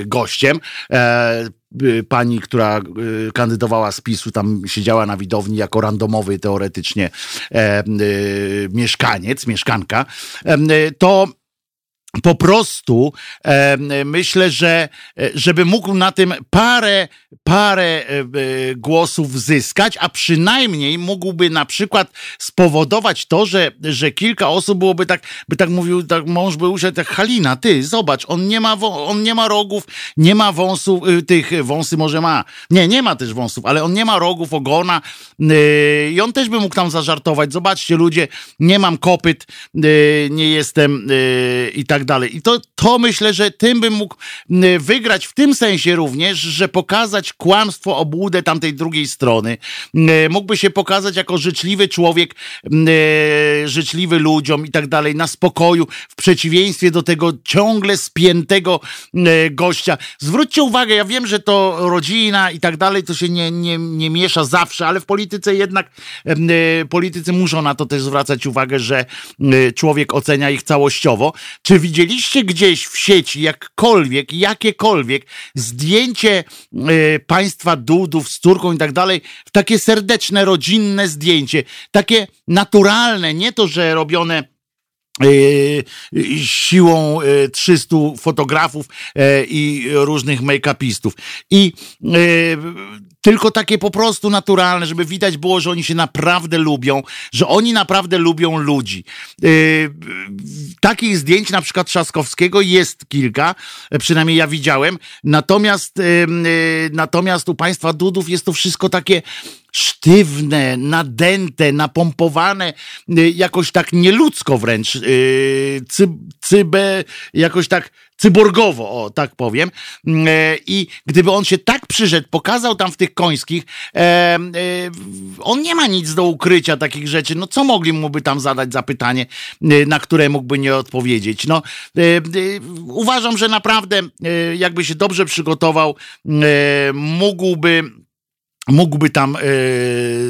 gościem e, Y, pani, która y, kandydowała z PiSu, tam siedziała na widowni jako randomowy teoretycznie e, mieszkaniec, mieszkanka, to po prostu e, myślę, że żeby mógł na tym parę, parę e, głosów zyskać, a przynajmniej mógłby na przykład spowodować to, że, że kilka osób byłoby tak, by tak mówił, tak mąż by usiadł, tak Halina, ty, zobacz, on nie ma, on nie ma rogów, nie ma wąsów, y, tych wąsy może ma, nie, nie ma też wąsów, ale on nie ma rogów, ogona y, i on też by mógł tam zażartować, zobaczcie ludzie, nie mam kopyt, y, nie jestem i tak dalej. I to, to myślę, że tym bym mógł wygrać w tym sensie również, że pokazać kłamstwo, obłudę tamtej drugiej strony. Mógłby się pokazać jako życzliwy człowiek, życzliwy ludziom i tak dalej, na spokoju, w przeciwieństwie do tego ciągle spiętego gościa. Zwróćcie uwagę, ja wiem, że to rodzina i tak dalej, to się nie, nie, nie miesza zawsze, ale w polityce jednak politycy muszą na to też zwracać uwagę, że człowiek ocenia ich całościowo. Czy widzicie widzieliście gdzieś w sieci jakkolwiek, jakiekolwiek zdjęcie y, państwa Dudów z córką i tak dalej, takie serdeczne, rodzinne zdjęcie, takie naturalne, nie to, że robione e, siłą 300 fotografów i różnych make-upistów. I tylko takie po prostu naturalne, żeby widać było, że oni się naprawdę lubią, że oni naprawdę lubią ludzi. Yy, takich zdjęć na przykład Trzaskowskiego jest kilka, przynajmniej ja widziałem, natomiast, yy, natomiast u państwa Dudów jest to wszystko takie sztywne, nadęte, napompowane, jakoś tak nieludzko wręcz, cybe, jakoś tak cyborgowo, o tak powiem. Mm, e, I gdyby on się tak przyszedł, pokazał tam w tych końskich, e, e, on nie ma nic do ukrycia takich rzeczy. No co mogli mu by tam zadać zapytanie, e, na które mógłby nie odpowiedzieć? No uważam, że naprawdę jakby się dobrze przygotował, mógłby mógłby tam e,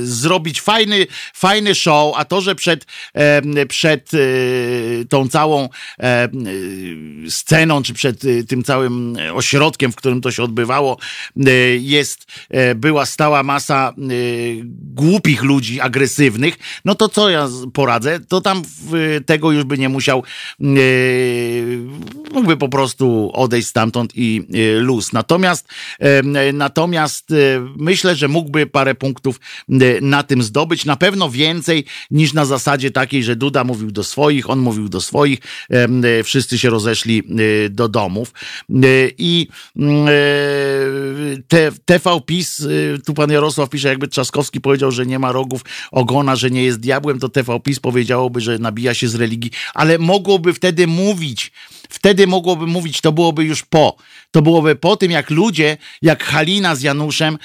zrobić fajny, fajny show, a to, że przed, e, przed e, tą całą sceną, czy przed tym całym ośrodkiem, w którym to się odbywało, jest, była stała masa głupich ludzi, agresywnych, no to co ja poradzę? To tam tego już by nie musiał, mógłby po prostu odejść stamtąd i luz. Natomiast, natomiast myślę, że że mógłby parę punktów na tym zdobyć. Na pewno więcej niż na zasadzie takiej, że Duda mówił do swoich, on mówił do swoich, wszyscy się rozeszli do domów. I te, TV PiS, tu pan Jarosław pisze, jakby Trzaskowski powiedział, że nie ma rogów ogona, że nie jest diabłem, to TV PiS powiedziałoby, że nabija się z religii, ale mogłoby wtedy mówić, wtedy mogłoby mówić, to byłoby już po. To byłoby po tym, jak ludzie, jak Halina z Januszem,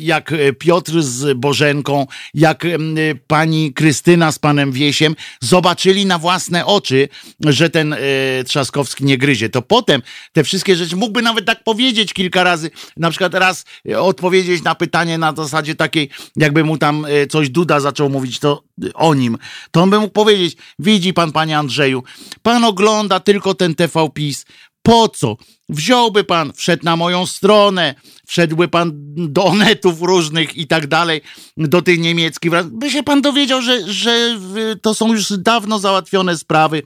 jak e, Piotr z Bożenką, jak e, pani Krystyna z panem Wiesiem zobaczyli na własne oczy, że ten e, Trzaskowski nie gryzie. To potem te wszystkie rzeczy mógłby nawet tak powiedzieć kilka razy, na przykład raz odpowiedzieć na pytanie na zasadzie takiej, jakby mu tam coś Duda zaczął mówić to o nim, to on by mógł powiedzieć, widzi pan, panie Andrzeju, pan ogląda tylko ten TV PiS, po co? Wziąłby pan, wszedł na moją stronę, wszedłby pan do onetów różnych i tak dalej, do tych niemieckich, by się pan dowiedział, że, że to są już dawno załatwione sprawy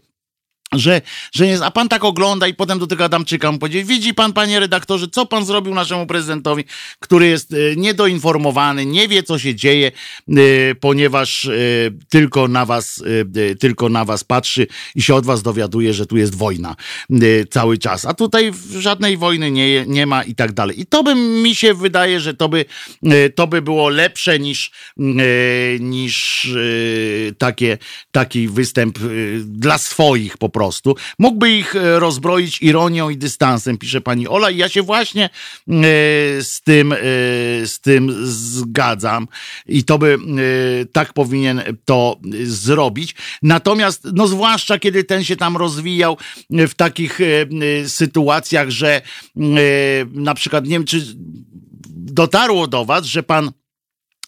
że, że jest, a pan tak ogląda i potem do tego Adamczyka mu powiedzie, widzi pan, panie redaktorze, co pan zrobił naszemu prezydentowi, który jest e, niedoinformowany, nie wie, co się dzieje, e, ponieważ e, tylko na was, tylko na was patrzy i się od was dowiaduje, że tu jest wojna cały czas. A tutaj żadnej wojny nie, nie ma i tak dalej. I to by mi się wydaje, że to by, to by było lepsze niż, niż takie, taki występ dla swoich po prostu prostu. Mógłby ich e, rozbroić ironią i dystansem, pisze pani Ola i ja się właśnie e, z tym, e, z tym zgadzam i to by tak powinien to zrobić. Natomiast, no zwłaszcza kiedy ten się tam rozwijał w takich sytuacjach, że na przykład, nie wiem, czy dotarło do was, że pan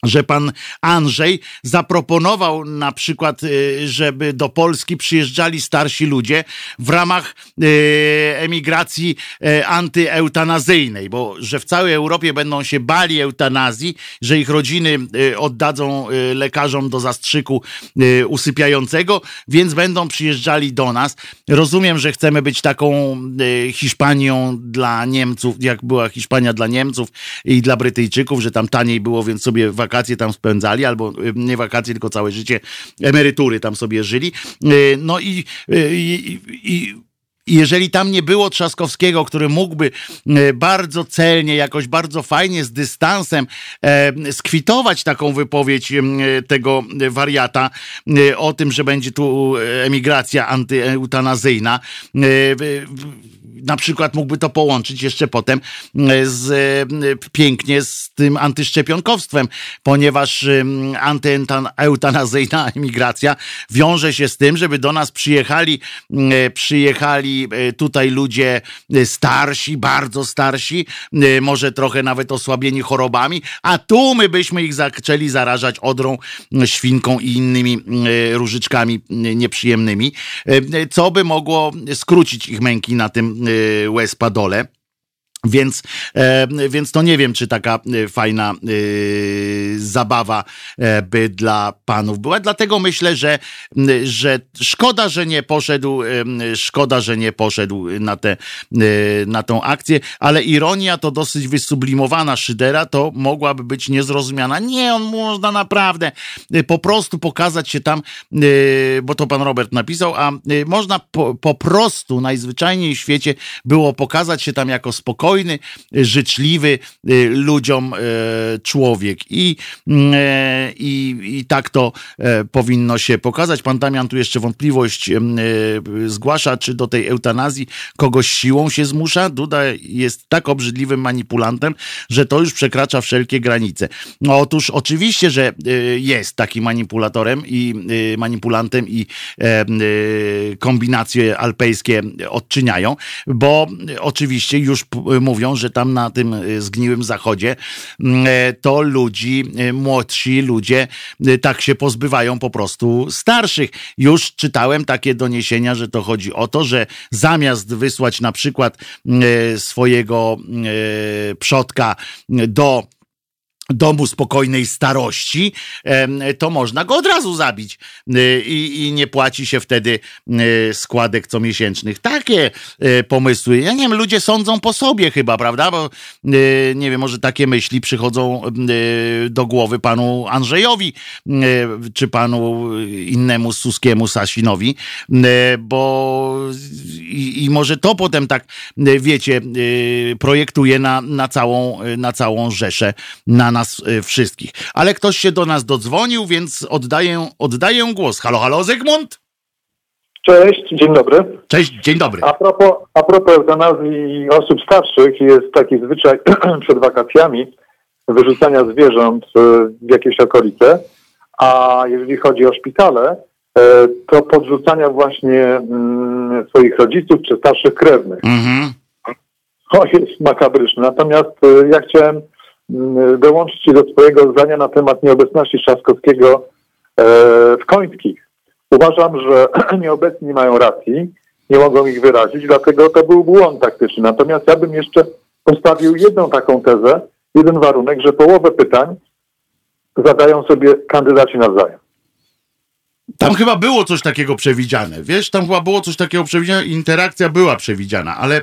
że pan Andrzej zaproponował na przykład, y, żeby do Polski przyjeżdżali starsi ludzie w ramach y, emigracji y, antyeutanazyjnej, bo że w całej Europie będą się bali eutanazji, że ich rodziny oddadzą lekarzom do zastrzyku usypiającego, więc będą przyjeżdżali do nas. Rozumiem, że chcemy być taką Hiszpanią dla Niemców, jak była Hiszpania dla Niemców i dla Brytyjczyków, że tam taniej było, więc sobie wakacje wakacje tam spędzali, albo y, nie wakacje, tylko całe życie emerytury tam sobie żyli. Y, no i, y, i, i jeżeli tam nie było Trzaskowskiego, który mógłby bardzo celnie, jakoś bardzo fajnie, z dystansem e, skwitować taką wypowiedź tego wariata o tym, że będzie tu emigracja antyeutanazyjna, na przykład mógłby to połączyć jeszcze potem e, z, e, pięknie z tym antyszczepionkowstwem, ponieważ antyeutanazyjna emigracja wiąże się z tym, żeby do nas przyjechali, e, przyjechali tutaj ludzie starsi, bardzo starsi, może trochę nawet osłabieni chorobami, a tu my byśmy ich zaczęli zarażać odrą, świnką i innymi różyczkami nieprzyjemnymi, co by mogło skrócić ich męki na tym łez padole. Więc, e, więc to nie wiem, czy taka e, fajna e, zabawa by dla panów była. Dlatego myślę, że, że szkoda, że nie poszedł, szkoda, że nie poszedł na, tę na tą akcję, ale ironia to dosyć wysublimowana Szydera, to mogłaby być niezrozumiana. Nie, on można naprawdę po prostu pokazać się tam, bo to pan Robert napisał, a można po, po prostu najzwyczajniej w świecie było pokazać się tam jako spokojny, spokojny, życzliwy ludziom człowiek. I, i, i tak to powinno się pokazać. Pan Damian tu jeszcze wątpliwość zgłasza, czy do tej eutanazji kogoś siłą się zmusza. Duda jest tak obrzydliwym manipulantem, że to już przekracza wszelkie granice. No, otóż oczywiście, że jest taki manipulatorem i manipulantem i kombinacje alpejskie odczyniają, bo oczywiście już mówią, że tam na tym e, zgniłym zachodzie mm, e, to ludzi, e, młodsi ludzie tak się pozbywają po prostu starszych. Już czytałem takie doniesienia, że to chodzi o to, że zamiast wysłać na przykład swojego przodka do domu spokojnej starości, to można go od razu zabić y, i, i nie płaci się wtedy y, składek comiesięcznych. Takie y, pomysły. Ja nie wiem, ludzie sądzą po sobie chyba, prawda? Bo nie wiem, może takie myśli przychodzą do głowy panu Andrzejowi czy panu innemu Suskiemu Sasinowi, bo i, i może to potem tak, wiecie, projektuje na, na, całą, na całą rzeszę, na nas y, wszystkich. Ale ktoś się do nas dodzwonił, więc oddaję, oddaję głos. Halo, halo, Zygmunt? Cześć, dzień dobry. Cześć, dzień dobry. A propos, a propos eutanazji osób starszych, jest taki zwyczaj przed wakacjami wyrzucania zwierząt w jakieś okolice, a jeżeli chodzi o szpitale, e, to podrzucania właśnie mm, swoich rodziców czy starszych krewnych. Mhm. To jest makabryczne. Natomiast ja chciałem dołączyć się do swojego zdania na temat nieobecności Trzaskowskiego e, w Końskich. Uważam, że nieobecni mają racji, nie mogą ich wyrazić, dlatego to był błąd taktyczny. Natomiast ja bym jeszcze postawił jedną taką tezę, jeden warunek, że połowę pytań zadają sobie kandydaci nawzajem. Tam chyba było coś takiego przewidziane, wiesz, tam chyba było coś takiego przewidziane, interakcja była przewidziana, ale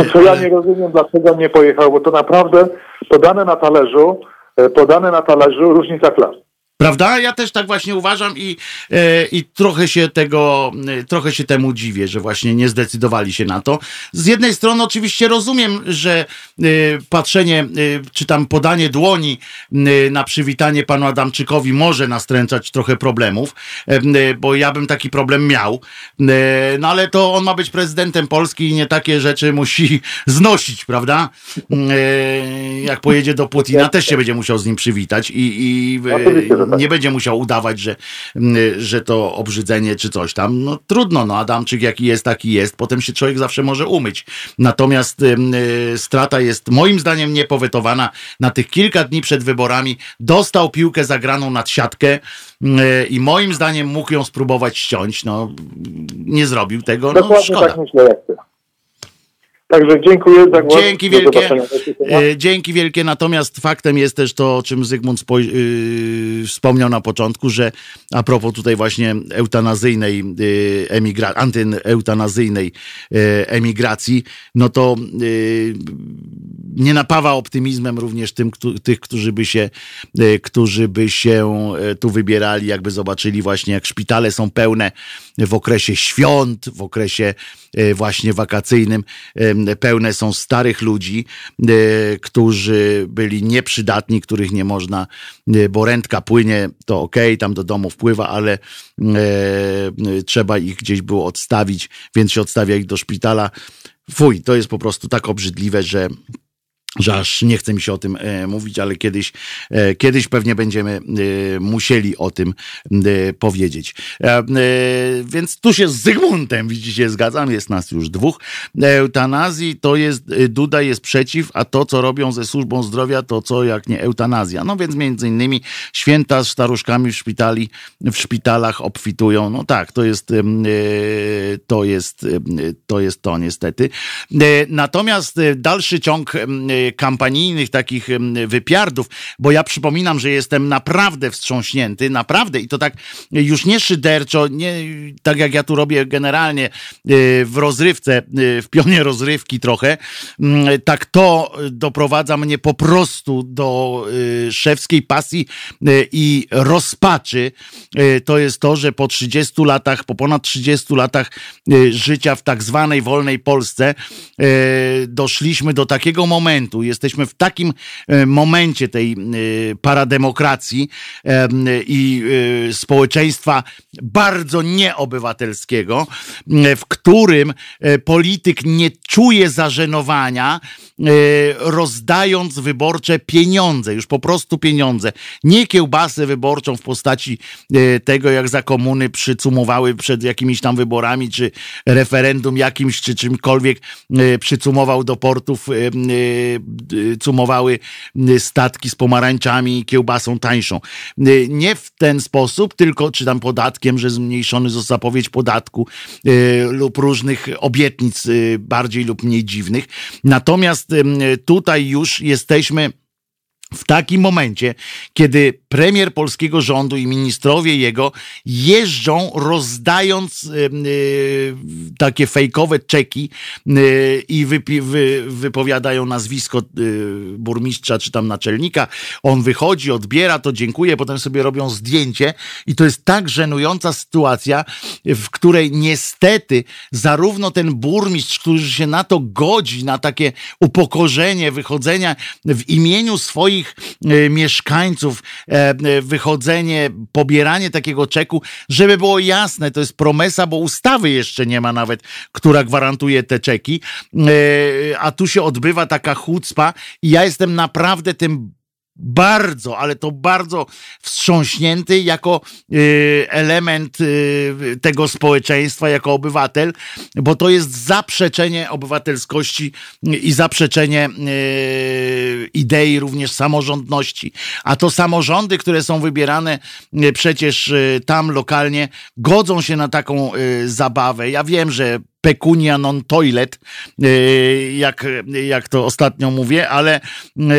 a co ja nie rozumiem, dlaczego nie pojechał, bo to naprawdę podane na talerzu, e, podane na talerzu różnica klas. Prawda? Ja też tak właśnie uważam i, e, i trochę się tego, e, trochę się temu dziwię, że właśnie nie zdecydowali się na to. Z jednej strony oczywiście rozumiem, że e, patrzenie, czy tam podanie dłoni na przywitanie panu Adamczykowi może nastręczać trochę problemów, bo ja bym taki problem miał. No ale to on ma być prezydentem Polski i nie takie rzeczy musi znosić, prawda? Jak pojedzie do Putina, też się będzie musiał z nim przywitać i, i nie będzie musiał udawać, że, mm, że to obrzydzenie czy coś tam. No trudno, no Adamczyk jaki jest, taki jest. Potem się człowiek zawsze może umyć. Natomiast y, strata jest moim zdaniem niepowetowana. Na tych kilka dni przed wyborami dostał piłkę zagraną nad siatkę y, i moim zdaniem mógł ją spróbować ściąć. No nie zrobił tego. No, Dokładnie szkoda. tak myślę jak ty. Także dziękuję za głos. Dzięki wielkie. E, dzięki wielkie. Natomiast faktem jest też to, o czym Zygmunt yy, wspomniał na początku, że a propos tutaj właśnie eutanazyjnej yy, emigra- antyeutanazyjnej yy, emigracji, no to nie napawa optymizmem również tym, tych, którzy by się, którzy by się tu wybierali, jakby zobaczyli właśnie, jak szpitale są pełne w okresie świąt, w okresie właśnie wakacyjnym pełne są starych ludzi, e, którzy byli nieprzydatni, których nie można, e, bo rentka płynie, to ok, tam do domu wpływa, ale e, trzeba ich gdzieś było odstawić, więc się odstawia ich do szpitala. Fuj, to jest po prostu tak obrzydliwe, że że aż nie chce mi się o tym e, mówić, ale kiedyś, e, kiedyś pewnie będziemy e, musieli o tym powiedzieć. Więc tu się z Zygmuntem, widzicie, zgadzam, jest nas już dwóch. Eutanazji to jest, Duda jest przeciw, a to, co robią ze służbą zdrowia, to co jak nie eutanazja. No więc między innymi święta z staruszkami w szpitali, w szpitalach obfitują. No tak, to jest to jest to, jest to niestety. Natomiast dalszy ciąg kampanijnych takich wypiardów, bo ja przypominam, że jestem naprawdę wstrząśnięty, naprawdę i to tak już nie szyderczo, nie tak jak ja tu robię generalnie w rozrywce, w pionie rozrywki trochę, tak to doprowadza mnie po prostu do szewskiej pasji i rozpaczy. To jest to, że po 30 latach, po ponad 30 latach życia w tak zwanej wolnej Polsce doszliśmy do takiego momentu, jesteśmy w takim momencie tej parademokracji i społeczeństwa bardzo nieobywatelskiego, w którym polityk nie czuje zażenowania, rozdając wyborcze pieniądze, już po prostu pieniądze. Nie kiełbasę wyborczą w postaci tego, jak za komuny przycumowały przed jakimiś tam wyborami, czy referendum jakimś, czy czymkolwiek przycumował do portów, cumowały statki z pomarańczami i kiełbasą tańszą. Nie w ten sposób, tylko czy tam podatkiem, że zmniejszony został zapowiedź podatku lub różnych obietnic bardziej lub mniej dziwnych. Natomiast tutaj już jesteśmy w takim momencie, kiedy premier polskiego rządu i ministrowie jego jeżdżą rozdając yy, takie fejkowe czeki yy, i wypi, wy, wypowiadają nazwisko yy, burmistrza czy tam naczelnika, on wychodzi, odbiera to, dziękuję, potem sobie robią zdjęcie i to jest tak żenująca sytuacja, w której niestety zarówno ten burmistrz, który się na to godzi, na takie upokorzenie, wychodzenia w imieniu swoich e, mieszkańców e, e, wychodzenie, pobieranie takiego czeku, żeby było jasne, to jest promesa, bo ustawy jeszcze nie ma nawet, która gwarantuje te czeki, a tu się odbywa taka chucpa i ja jestem naprawdę tym bardzo, ale to bardzo wstrząśnięty jako y, element y, tego społeczeństwa, jako obywatel, bo to jest zaprzeczenie obywatelskości i zaprzeczenie y, idei również samorządności. A to samorządy, które są wybierane przecież tam lokalnie, godzą się na taką zabawę. Ja wiem, że pecunia non toilet, y, jak, jak to ostatnio mówię, ale,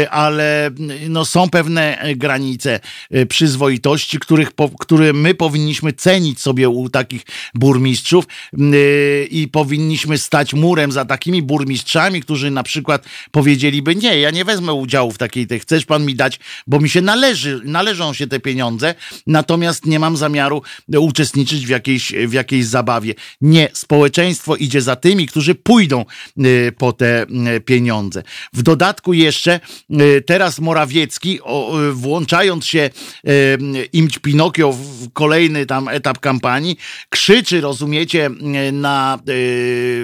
ale no są pewne granice y, przyzwoitości, których, które my powinniśmy cenić sobie u takich burmistrzów y, i powinniśmy stać murem za takimi burmistrzami, którzy na przykład powiedzieliby, nie, ja nie wezmę udziału w takiej, tej, chcesz pan mi dać, bo mi się należy, należą się te pieniądze, natomiast nie mam zamiaru uczestniczyć w jakiejś, w jakiejś zabawie. Nie, społeczeństwo państwo idzie za tymi, którzy pójdą y, po te y, pieniądze. W dodatku jeszcze y, teraz Morawiecki, włączając się imć Pinokio w kolejny tam etap kampanii, krzyczy, rozumiecie, na,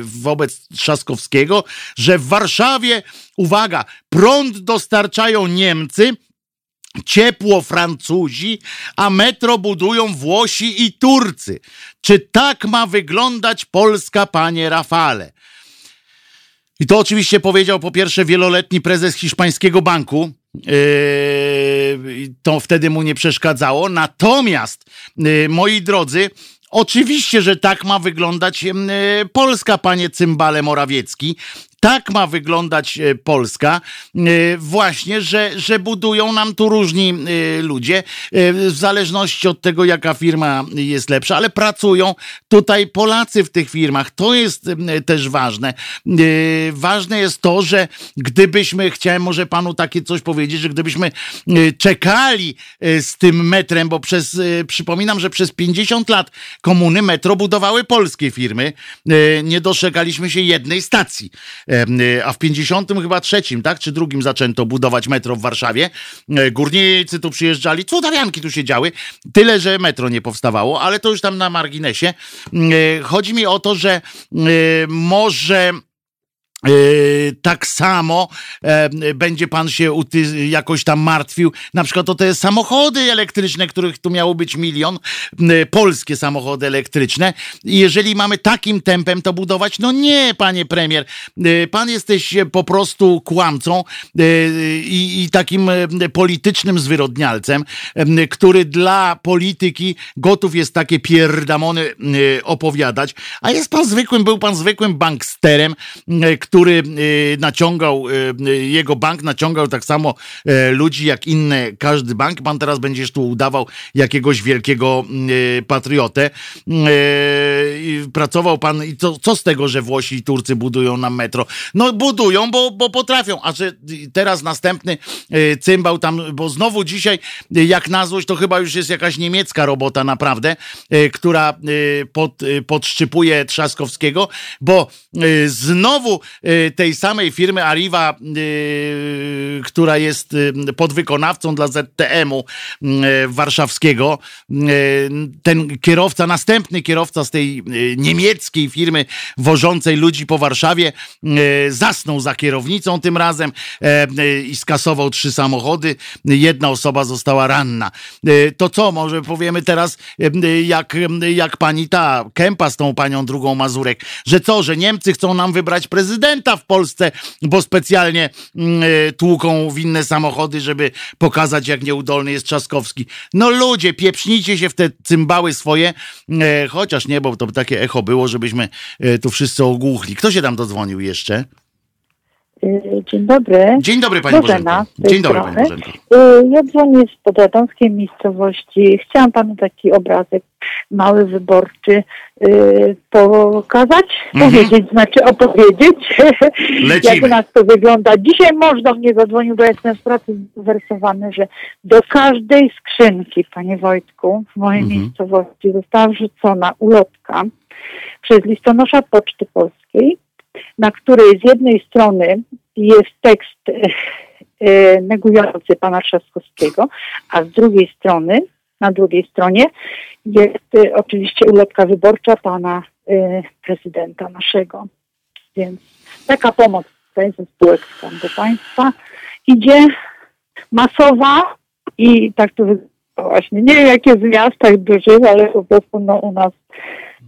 wobec Trzaskowskiego, że w Warszawie, uwaga, prąd dostarczają Niemcy, ciepło Francuzi, a metro budują Włosi i Turcy. Czy tak ma wyglądać Polska, panie Rafale? I to oczywiście powiedział po pierwsze wieloletni prezes hiszpańskiego banku. Yy, to wtedy mu nie przeszkadzało. Natomiast, yy, moi drodzy, Oczywiście, że tak ma wyglądać yy, Polska, panie Cymbale Morawiecki tak ma wyglądać e, Polska, e, właśnie, że, że budują nam tu różni e, ludzie, w zależności od tego, jaka firma jest lepsza, ale pracują tutaj Polacy w tych firmach. To jest też ważne. Ważne jest to, że gdybyśmy, chciałem może panu takie coś powiedzieć, że gdybyśmy czekali z tym metrem, bo przez, przypominam, że przez 50 lat komuny metro budowały polskie firmy, nie doczekaliśmy się jednej stacji a w 50 chyba trzecim, tak, czy drugim zaczęto budować metro w Warszawie. E, górnicy tu przyjeżdżali, cudawianki tu się działy. Tyle, że metro nie powstawało, ale to już tam na marginesie. E, chodzi mi o to, że e, może tak samo e, będzie pan się jakoś tam martwił, na przykład o te samochody elektryczne, których tu miało być milion, e, polskie samochody elektryczne. Jeżeli mamy takim tempem to budować, no nie, panie premier, e, pan jesteś po prostu kłamcą i, i takim politycznym zwyrodnialcem, który dla polityki gotów jest takie pierdamony opowiadać, a jest pan zwykłym, był pan zwykłym banksterem, który który naciągał, jego bank naciągał tak samo ludzi jak inne, każdy bank. Pan teraz będziesz tu udawał jakiegoś wielkiego patriotę. Pracował pan i co, co z tego, że Włosi i Turcy budują nam metro? No budują, bo, bo potrafią, a że teraz następny cymbał tam, bo znowu dzisiaj, jak na złość, to chyba już jest jakaś niemiecka robota naprawdę, która pod, podszczypuje Trzaskowskiego, bo znowu tej samej firmy Arriva, która jest podwykonawcą dla ZTM-u warszawskiego, ten kierowca, następny kierowca z tej niemieckiej firmy wożącej ludzi po Warszawie, zasnął za kierownicą tym razem i skasował trzy samochody. Jedna osoba została ranna. To co, może powiemy teraz, jak, jak pani ta Kępa z tą panią drugą Mazurek, że co, że Niemcy chcą nam wybrać prezydenta w Polsce, bo specjalnie tłuką w inne samochody, żeby pokazać, jak nieudolny jest Trzaskowski. No ludzie, pieprznijcie się w te cymbały swoje, chociaż nie, bo to takie echo było, żebyśmy tu wszyscy ogłuchli. Kto się tam dodzwonił jeszcze? Y, dzień dobry. Dzień dobry Pani Bożena. Dzień dobry Pani Bożenko. Y, ja dzwonię z podradomskiej miejscowości. Chciałam Panu taki obrazek mały, wyborczy yy, pokazać, mhm. powiedzieć, znaczy opowiedzieć, Lecimy. jak u nas to wygląda. Dzisiaj mąż do mnie zadzwonił, bo jestem w pracy zwersowany, że do każdej skrzynki, Panie Wojtku, w mojej mhm. miejscowości została wrzucona ulotka przez listonosza Poczty Polskiej, na której z jednej strony jest tekst e, negujący pana Trzaskowskiego, a z drugiej strony, na drugiej stronie jest e, oczywiście ulotka wyborcza pana e, prezydenta naszego. Więc taka pomoc tutaj ze spółek Skarbu Państwa idzie masowa i tak to właśnie. Nie wiem jak jest w miastach dużych, ale po prostu no, u nas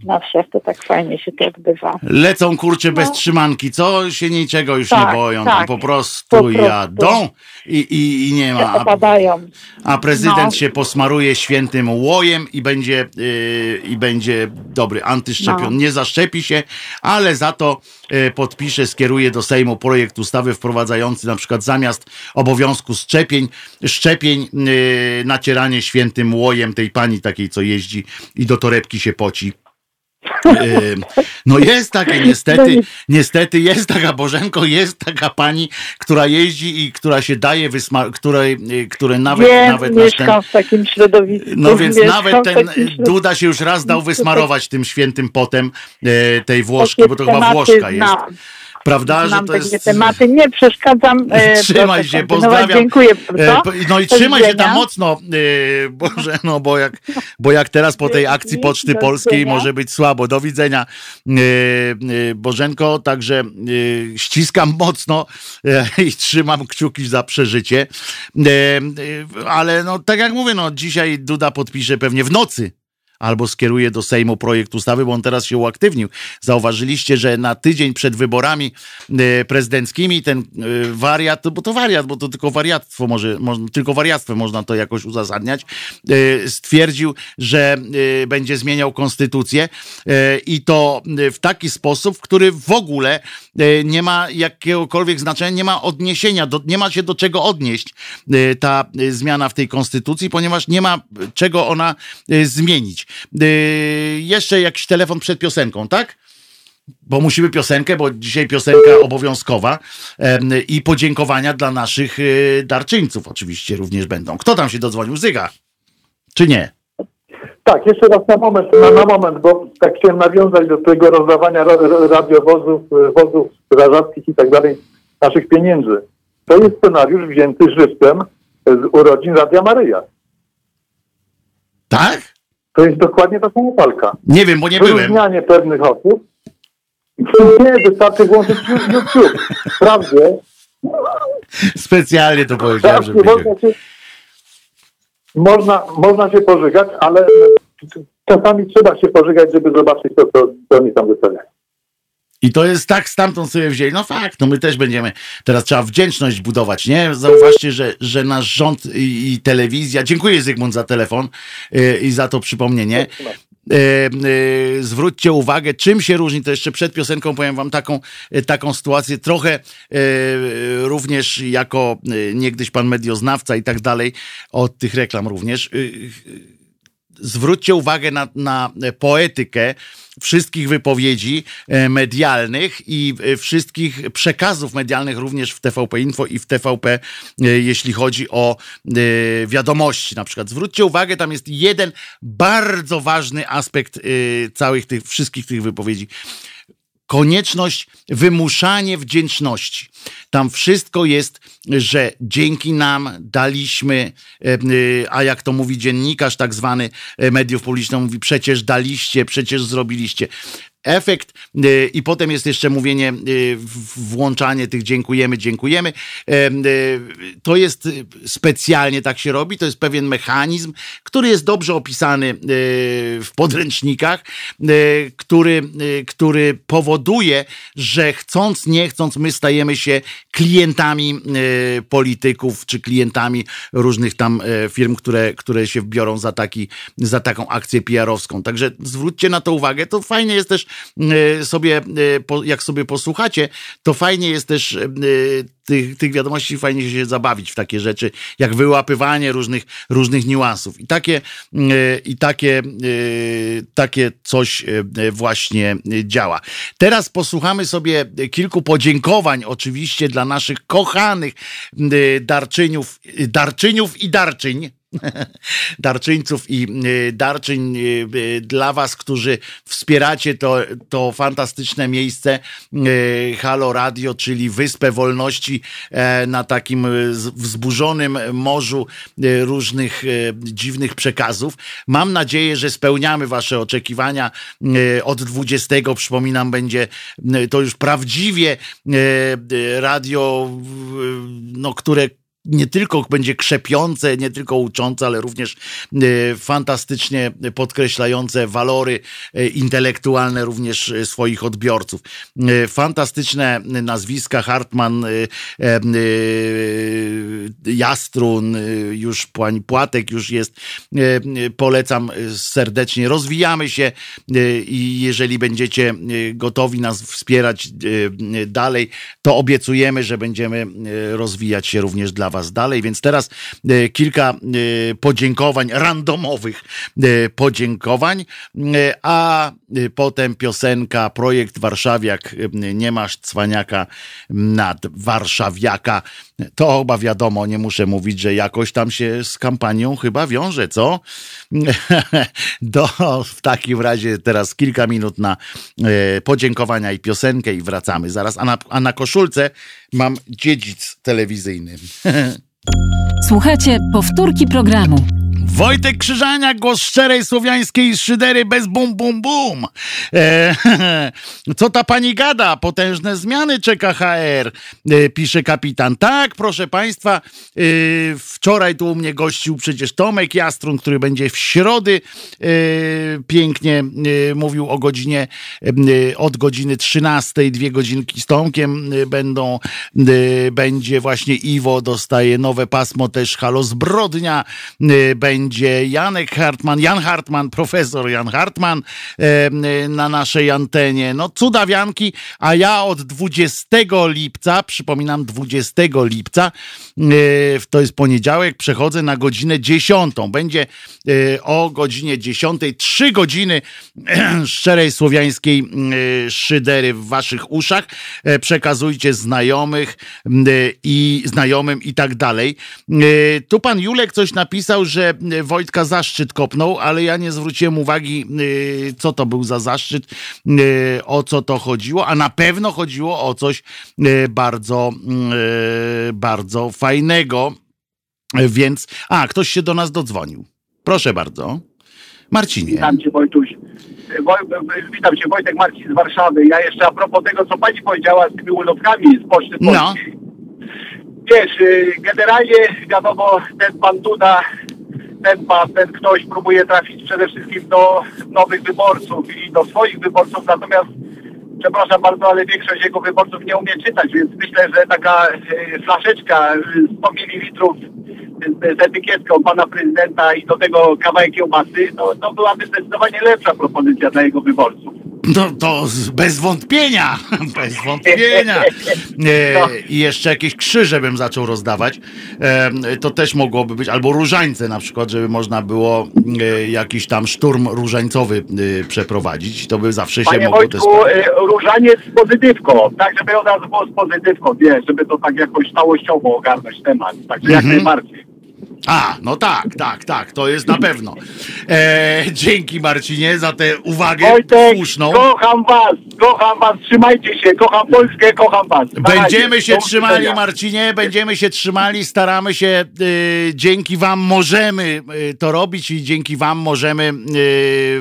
na wsiach to tak fajnie się to odbywa. Lecą kurcze bez no. trzymanki, co się niczego już tak, nie boją, tak. po, prostu po prostu jadą i, i, i nie ma. Opadają. A prezydent no. się posmaruje świętym łojem i będzie, yy, i będzie dobry antyszczepion. No. Nie zaszczepi się, ale za to yy, podpisze, skieruje do Sejmu projekt ustawy wprowadzający na przykład zamiast obowiązku szczepień, szczepień yy, nacieranie świętym łojem tej pani takiej, co jeździ i do torebki się poci no jest takie, niestety, niestety jest taka Bożenko, jest taka pani, która jeździ i która się daje, wysma- której, które nawet... Wiem, nawet mieszkam ten, w takim środowisku. No więc nawet ten Duda się już raz dał wysmarować tym świętym potem e, tej Włoszki, bo to chyba Włoszka jest. Prawda, że to jest... tematy, nie przeszkadzam. E, trzymaj się, pozdrawiam. Dziękuję bardzo. E, no i trzymaj się tam mocno, e, Boże, no bo jak, bo jak teraz po tej akcji Poczty Polskiej może być słabo. Do widzenia, Bożenko, także ściskam mocno i trzymam kciuki za przeżycie. Ale no tak jak mówię, no dzisiaj Duda podpisze pewnie w nocy albo skieruje do Sejmu projekt ustawy, bo on teraz się uaktywnił. Zauważyliście, że na tydzień przed wyborami e, prezydenckimi ten e, wariat, bo to wariat, bo to tylko wariactwo może, tylko wariactwem można to jakoś uzasadniać, e, stwierdził, że będzie zmieniał konstytucję i to w taki sposób, który w ogóle nie ma jakiegokolwiek znaczenia, nie ma odniesienia, do, nie ma się do czego odnieść ta zmiana w tej konstytucji, ponieważ nie ma czego ona zmienić. Yy, jeszcze jakiś telefon przed piosenką, tak? Bo musimy piosenkę, bo dzisiaj piosenka obowiązkowa i podziękowania dla naszych yy, darczyńców oczywiście również będą. Kto tam się dodzwonił? Zyga? Czy nie? Tak, jeszcze raz na moment, na, na moment, bo tak chciałem nawiązać do tego rozdawania radiowozów, wozów strażackich i tak dalej, naszych pieniędzy. To jest scenariusz wzięty żywcem z urodzin Radia Maryja. Tak? To jest dokładnie ta sama walka. Nie wiem, bo nie byłem. Wyróżnianie pewnych osób. Nie, wystarczy włączyć YouTube. Wprawdzie. Specjalnie to powiedziałem, żeby... Można się, można, można się pożygać, ale czasami trzeba się pożygać, żeby zobaczyć to, co, co oni tam wystawiają. I to jest tak, stamtąd sobie wzięli. No fakt, no my też będziemy, teraz trzeba wdzięczność budować, nie? Zauważcie, że, że nasz rząd i, i telewizja, dziękuję Zygmunt za telefon yy, i za to przypomnienie, zwróćcie uwagę, czym się różni, to jeszcze przed piosenką powiem wam taką, taką sytuację, trochę również jako niegdyś pan medioznawca i tak dalej, od tych reklam również zwróćcie uwagę na, na poetykę wszystkich wypowiedzi e, medialnych i e, wszystkich przekazów medialnych, również w TVP Info i w TVP, e, jeśli chodzi o wiadomości. Na przykład zwróćcie uwagę, tam jest jeden bardzo ważny aspekt całych tych, wszystkich tych wypowiedzi konieczność, wymuszanie wdzięczności. Tam wszystko jest, że dzięki nam daliśmy, e, e, a jak to mówi dziennikarz tak zwany e, mediów publicznych, mówi przecież daliście, przecież zrobiliście efekt y, i potem jest jeszcze mówienie, y, włączanie tych dziękujemy, dziękujemy. Y, to jest specjalnie tak się robi, to jest pewien mechanizm, który jest dobrze opisany w podręcznikach, który, który powoduje, że chcąc, nie chcąc, my stajemy się klientami polityków, czy klientami różnych tam firm, które, które się wbiorą za, taki, za taką akcję PR-owską. Także zwróćcie na to uwagę. To fajnie jest też E, sobie, e, jak sobie posłuchacie, to fajnie jest też e, tych, tych wiadomości, fajnie się zabawić w takie rzeczy, jak wyłapywanie różnych, różnych niuansów. I takie, i takie, takie coś właśnie działa. Teraz posłuchamy sobie kilku podziękowań, oczywiście dla naszych kochanych darczyniów, darczyniów i darczyń darczyńców i y, darczyń y, y, dla was, którzy wspieracie to, to fantastyczne miejsce Halo Radio, czyli Wyspę Wolności e, na takim wzburzonym morzu różnych dziwnych przekazów. Mam nadzieję, że spełniamy wasze oczekiwania. Od 20, przypominam, będzie to już prawdziwie radio, no, które nie tylko będzie krzepiące, nie tylko uczące, ale również e, fantastycznie podkreślające walory e, intelektualne również e, swoich odbiorców. Fantastyczne nazwiska Hartman, Jastrun, już pani Płatek już jest. Polecam serdecznie. Rozwijamy się i jeżeli będziecie gotowi nas wspierać dalej, to obiecujemy, że będziemy rozwijać się również dla Was dalej. Więc teraz e, kilka e, podziękowań, randomowych e, podziękowań, a potem piosenka, projekt Warszawiak, nie masz cwaniaka nad Warszawiaka. To chyba wiadomo, nie muszę mówić, że jakoś tam się z kampanią chyba wiąże, co? Do, w takim razie teraz kilka minut na podziękowania i piosenkę i wracamy zaraz. A na, a na koszulce mam dziedzic telewizyjny. Słuchajcie, powtórki programu. Wojtek Krzyżania, głos szczerej słowiańskiej szydery bez bum bum bum. E, co ta pani gada? Potężne zmiany czeka HR, e, pisze kapitan. Tak, proszę państwa, e, wczoraj tu u mnie gościł przecież Tomek Jastrun, który będzie w środy e, pięknie e, mówił o godzinie, e, od godziny 13, dwie godzinki z Tomkiem będą, będzie właśnie Iwo, dostaje nowe pasmo też Halo Zbrodnia, będzie będzie Janek Hartman, Jan Hartman, profesor Jan Hartman na naszej antenie. No cudawianki, a ja od 20 lipca, przypominam 20 lipca, e, to jest poniedziałek, przechodzę na godzinę 10. Będzie e, o godzinie 10, trzy godziny szczerej słowiańskiej szydery w waszych uszach. E, przekazujcie znajomych i znajomym i tak dalej. Tu pan Julek coś napisał, że Wojtka zaszczyt kopnął, ale ja nie zwróciłem uwagi, y, co to był za zaszczyt, y, o co to chodziło, a na pewno chodziło o coś bardzo, bardzo fajnego. Więc, a, ktoś się do nas dodzwonił. Proszę bardzo. Marcinie. Witam cię, Wojtuś. Witam cię, Wojtek Marcin z Warszawy. Ja jeszcze a propos tego, co pani powiedziała z tymi ulotkami z Poczty Polskiej. No. Wiesz, generalnie wiadomo, ten pan Duda ten pan, ten ktoś próbuje trafić przede wszystkim do nowych wyborców i do swoich wyborców, natomiast przepraszam bardzo, ale większość jego wyborców nie umie czytać, więc myślę, że taka e, flaszeczka 100 ml z etykietką pana prezydenta i do tego kawałek kiełbasy, no, to byłaby zdecydowanie lepsza propozycja dla jego wyborców. No to bez wątpienia, bez wątpienia. E, I jeszcze jakieś krzyże bym zaczął rozdawać. E, to też mogłoby być, albo różańce na przykład, żeby można było e, jakiś tam szturm różańcowy przeprowadzić. To by zawsze Panie się mogło Wojtku, różaniec z pozytywką, tak żeby od razu było z pozytywką, wiesz, żeby to tak jakoś całościowo ogarnąć temat. Także mhm. jak najbardziej. A, no tak, tak, tak, to jest na pewno. E, dzięki Marcinie za tę uwagę Wojtek, słuszną. kocham was, kocham was, trzymajcie się, kocham Polskę, kocham was. Będziemy się trzymali Marcinie, będziemy się trzymali, staramy się, y, dzięki wam możemy y, to robić i dzięki wam możemy y,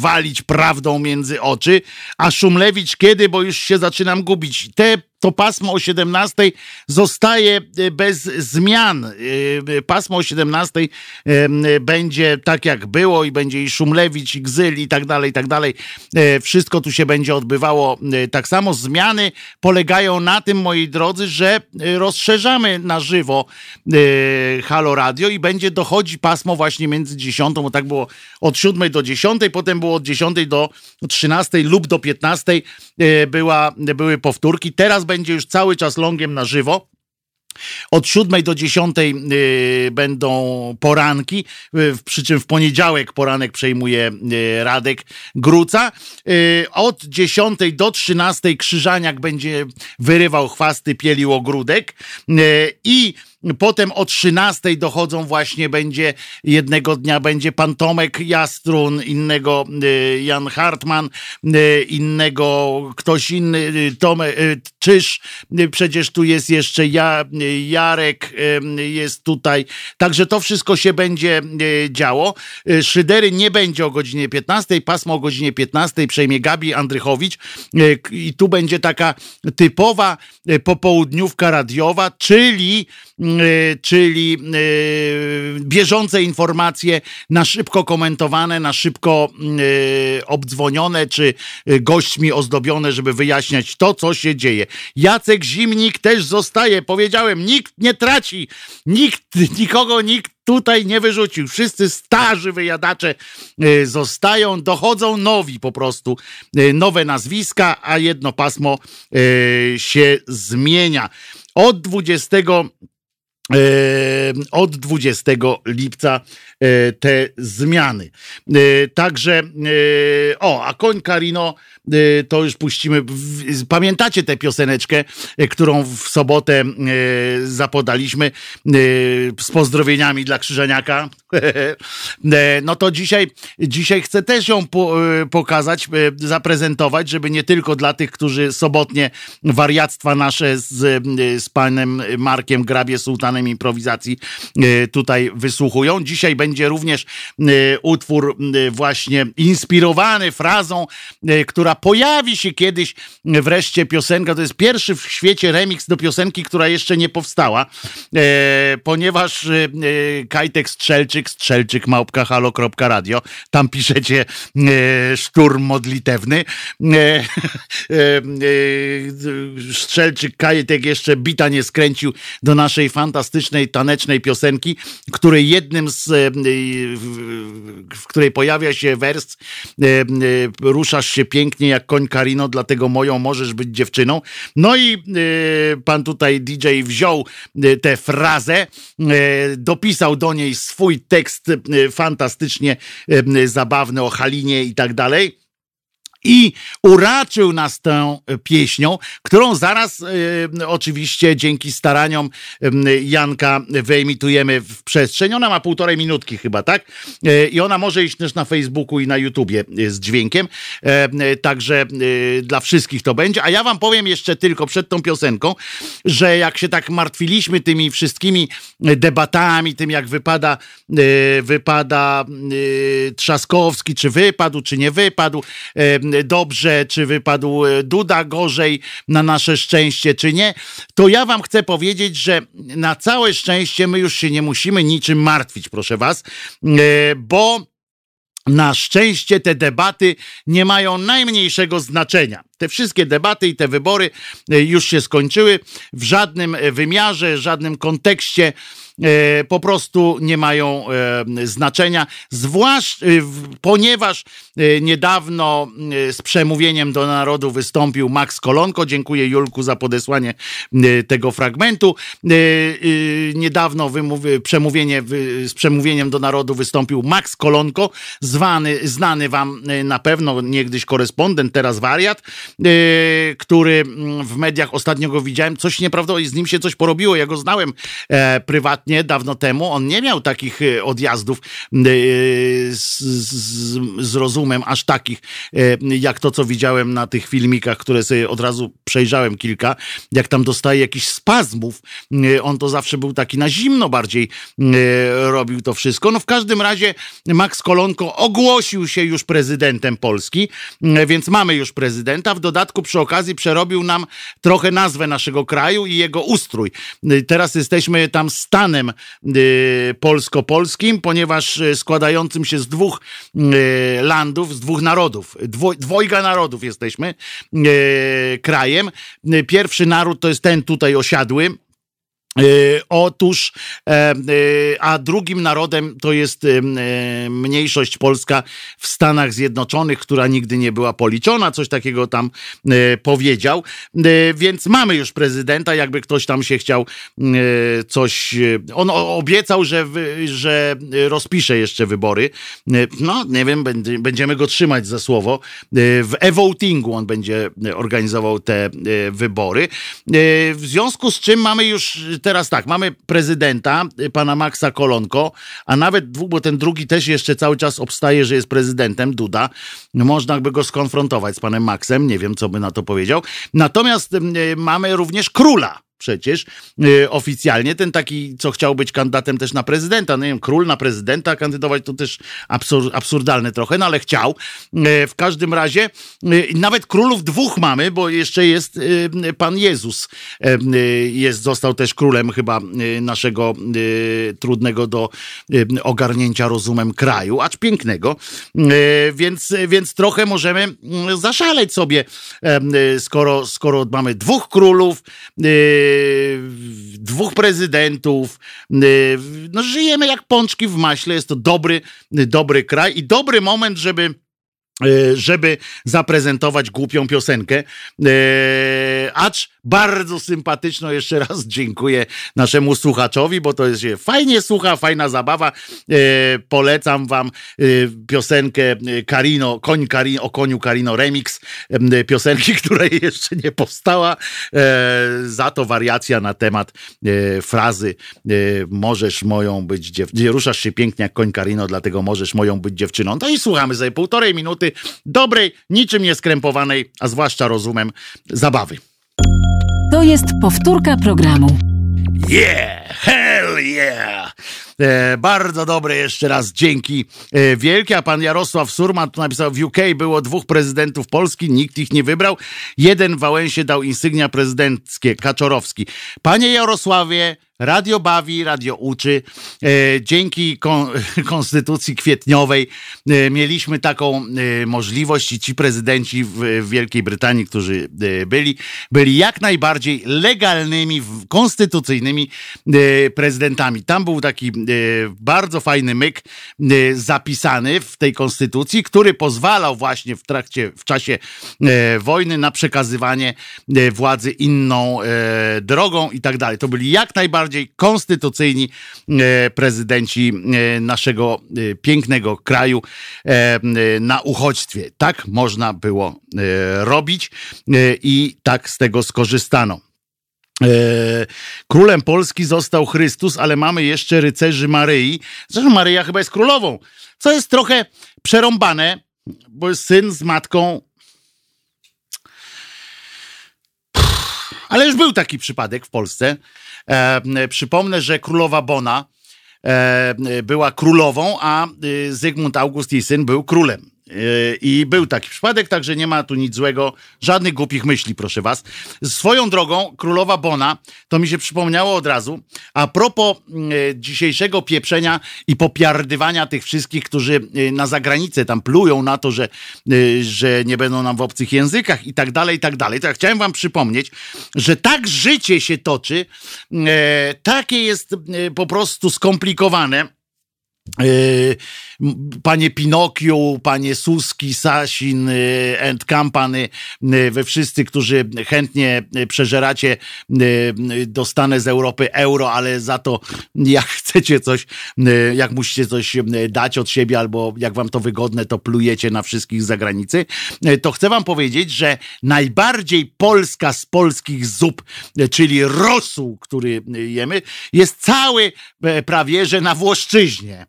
walić prawdą między oczy, a Szumlewicz kiedy, bo już się zaczynam gubić. Te to pasmo o 17 zostaje e, bez zmian. E, e, pasmo o 17 będzie tak jak było i będzie i Szumlewicz, i Gzyl i tak dalej, i tak dalej. Wszystko tu się będzie odbywało tak samo. Zmiany polegają na tym, moi drodzy, że rozszerzamy na żywo Halo Radio i będzie dochodzi pasmo właśnie między 10, bo tak było od 7 do 10, potem było od 10 do 13 lub do 15 była, były powtórki. Teraz będzie już cały czas longiem na żywo. Od 7 do 10 y, będą poranki, y, przy czym w poniedziałek poranek przejmuje Radek Gruca. Od 10 do 13 Krzyżaniak będzie wyrywał chwasty, pielił ogródek i Potem o 13 dochodzą właśnie będzie jednego dnia będzie pan Tomek Jastrun, innego y, Jan Hartman, y, innego ktoś inny, y, Tomek Czyż, przecież tu jest jeszcze ja, Jarek jest tutaj. Także to wszystko się będzie działo. Szydery nie będzie o godzinie 15, pasmo o godzinie 15 przejmie Gabi Andrychowicz i tu będzie taka typowa popołudniówka radiowa, czyli czyli y, bieżące informacje na szybko komentowane, na szybko y, obdzwonione, czy gośćmi ozdobione, żeby wyjaśniać to, co się dzieje. Jacek Zimnik też zostaje, powiedziałem, nikt nie traci, nikt, nikogo nikt tutaj nie wyrzucił. Wszyscy starzy wyjadacze zostają, dochodzą nowi po prostu, nowe nazwiska, a jedno pasmo się zmienia. Od 20 od 20 lipca te zmiany. E, także, e, o, a koń Karino to już puścimy. Pamiętacie tę pioseneczkę, którą w sobotę zapodaliśmy z pozdrowieniami dla Krzyżaniaka? No to dzisiaj, dzisiaj chcę też ją pokazać, zaprezentować, żeby nie tylko dla tych, którzy sobotnie wariactwa nasze z, z panem Markiem Grabie Sułtanem improwizacji e, tutaj wysłuchują. Dzisiaj będzie również e, utwór e, właśnie inspirowany frazą, która pojawi się kiedyś wreszcie piosenka. To jest pierwszy w świecie remix do piosenki, która jeszcze nie powstała, ponieważ Kajtek Strzelczyk, Strzelczyk małpka halo.radio, tam piszecie szturm modlitewny. Strzelczyk Kajtek jeszcze bita nie skręcił do naszej fantastycznej tanecznej piosenki, której jednym z, w której pojawia się wers e, e, ruszasz się pięknie jak koń Karino, dlatego moją możesz być dziewczyną. No i pan tutaj DJ wziął tę frazę, dopisał do niej swój tekst fantastycznie zabawny o Halinie i tak dalej i uraczył nas tą pieśnią, którą zaraz e, oczywiście dzięki staraniom e, Janka wyemitujemy w przestrzeń. Ona ma półtorej minutki chyba, tak? E, I ona może iść też na Facebooku i na YouTubie z dźwiękiem. E, także e, dla wszystkich to będzie. A ja wam powiem jeszcze tylko przed tą piosenką, że jak się tak martwiliśmy tymi wszystkimi debatami, tym jak wypada, e, wypada Trzaskowski, czy wypadł, czy nie wypadł, dobrze, czy wypadł e, Duda gorzej na nasze szczęście, czy nie, to ja wam chcę powiedzieć, że na całe szczęście my już się nie musimy niczym martwić, proszę was, e, bo na szczęście te debaty nie mają najmniejszego znaczenia. Te wszystkie debaty i te wybory e, już się skończyły w żadnym wymiarze, żadnym kontekście po prostu nie mają znaczenia, zwłaszcza ponieważ niedawno z przemówieniem do narodu wystąpił Max Kolonko. Dziękuję Julku za podesłanie tego fragmentu. Niedawno przemówienie, z przemówieniem do narodu wystąpił Max Kolonko, zwany, znany wam na pewno niegdyś korespondent, teraz wariat, który mm, w mediach ostatnio go widziałem, coś nieprawdopodobnie, z nim się coś porobiło. Ja go znałem e, prywatnie dawno temu. On nie miał takich e, odjazdów e, z, z, z, rozumem, aż takich, e, jak to, co widziałem na tych filmikach, które sobie od razu przejrzałem kilka. Jak tam dostaje jakichś spazmów, on to zawsze był taki na zimno bardziej robił to wszystko. No w każdym razie Max Kolonko ogłosił się już prezydentem Polski, więc mamy już prezydenta. W dodatku przy okazji przerobił nam trochę nazwę naszego kraju i jego ustrój. Teraz jesteśmy tam stanem y, polsko-polskim, ponieważ y, składającym się z dwóch y, landów, z dwóch narodów, dwojga narodów jesteśmy krajem. Pierwszy naród to jest ten tutaj osiadły, otóż, e, e, a drugim narodem to jest mniejszość polska w Stanach Zjednoczonych, która nigdy nie była policzona, coś takiego tam powiedział. Więc mamy już prezydenta, jakby ktoś tam się chciał coś. On obiecał, że, że rozpisze jeszcze wybory. No, nie wiem, będziemy go trzymać za słowo. W e-votingu on będzie organizował te wybory. W związku z czym mamy już teraz tak, mamy prezydenta, y, pana Maxa Kolonko, a nawet dwóch, bo ten drugi też jeszcze cały czas obstaje, że jest prezydentem, Duda. Można by go skonfrontować z panem Maxem, nie wiem, co by na to powiedział. Natomiast y, mamy również króla przecież yy, oficjalnie. Ten taki, co chciał być kandydatem też na prezydenta. No nie wiem, król na prezydenta kandydować to też absur absurdalne trochę, no ale chciał. Yy, w każdym razie yy, nawet królów dwóch mamy, bo jeszcze jest y, Pan Jezus. Y, jest, został też królem chyba y, naszego trudnego do ogarnięcia rozumem kraju, acz pięknego. Więc, więc trochę możemy zaszaleć sobie, skoro, skoro mamy dwóch królów, dwóch prezydentów. No, żyjemy jak pączki w maśle. Jest to dobry, dobry kraj i dobry moment, żeby żeby zaprezentować głupią piosenkę. Acz bardzo sympatyczną. Jeszcze raz dziękuję naszemu słuchaczowi, bo to jest się fajnie słucha, fajna zabawa. E, polecam wam e, piosenkę Karino, koń Karino, o koniu Karino remix e, piosenki, której jeszcze nie powstała. E, za to wariacja na temat e, frazy e, możesz moją być dziewczyną. Ruszasz się pięknie jak koń Karino, dlatego możesz moją być dziewczyną. No i słuchamy sobie półtorej minuty dobrej, niczym nieskrępowanej, a zwłaszcza rozumem zabawy. To jest powtórka programu. Yeah! Hell yeah! E, bardzo dobre jeszcze raz dzięki e, wielkie. A pan Jarosław Surman tu napisał, w UK było dwóch prezydentów Polski, nikt ich nie wybrał. Jeden w Wałęsie dał insygnia prezydenckie, Kaczorowski. Panie Jarosławie, Radio bawi, radio uczy. E, dzięki kon, konstytucji kwietniowej e, mieliśmy taką e, możliwość i ci prezydenci w, Wielkiej Brytanii, którzy byli, byli jak najbardziej legalnymi, konstytucyjnymi prezydentami. Tam był taki bardzo fajny myk zapisany w tej konstytucji, który pozwalał właśnie w trakcie, w czasie wojny na przekazywanie władzy inną drogą i tak dalej. To byli jak najbardziej najbardziej konstytucyjni e, prezydenci e, naszego e, pięknego kraju na uchodźstwie. Tak można było robić i tak z tego skorzystano. Królem Polski został Chrystus, ale mamy jeszcze rycerzy Maryi. Zresztą Maryja chyba jest królową, co jest trochę przerąbane, bo syn z matką Ale już był taki przypadek w Polsce. E, przypomnę, że królowa Bona e, była królową, a y, Zygmunt August, jej syn, był królem. I był taki przypadek, także nie ma tu nic złego, żadnych głupich myśli, proszę was. Swoją drogą, królowa Bona, to mi się przypomniało od razu, a propos dzisiejszego pieprzenia i popiardywania tych wszystkich, którzy na zagranicę tam plują na to, że, że nie będą nam w obcych językach i tak dalej, i tak dalej. To ja chciałem wam przypomnieć, że tak życie się toczy, takie jest po prostu skomplikowane, Yy, panie Pinokiu, panie Suski, Sasin yy, and Company, yy, wy wszyscy, którzy chętnie przeżeracie, dostanę z Europy euro, ale za to jak chcecie coś, jak musicie coś dać od siebie albo jak wam to wygodne, to plujecie na wszystkich z zagranicy, to chcę wam powiedzieć, że najbardziej polska z polskich zup, czyli rosół, który jemy, jest cały prawie, że na Włoszczyźnie.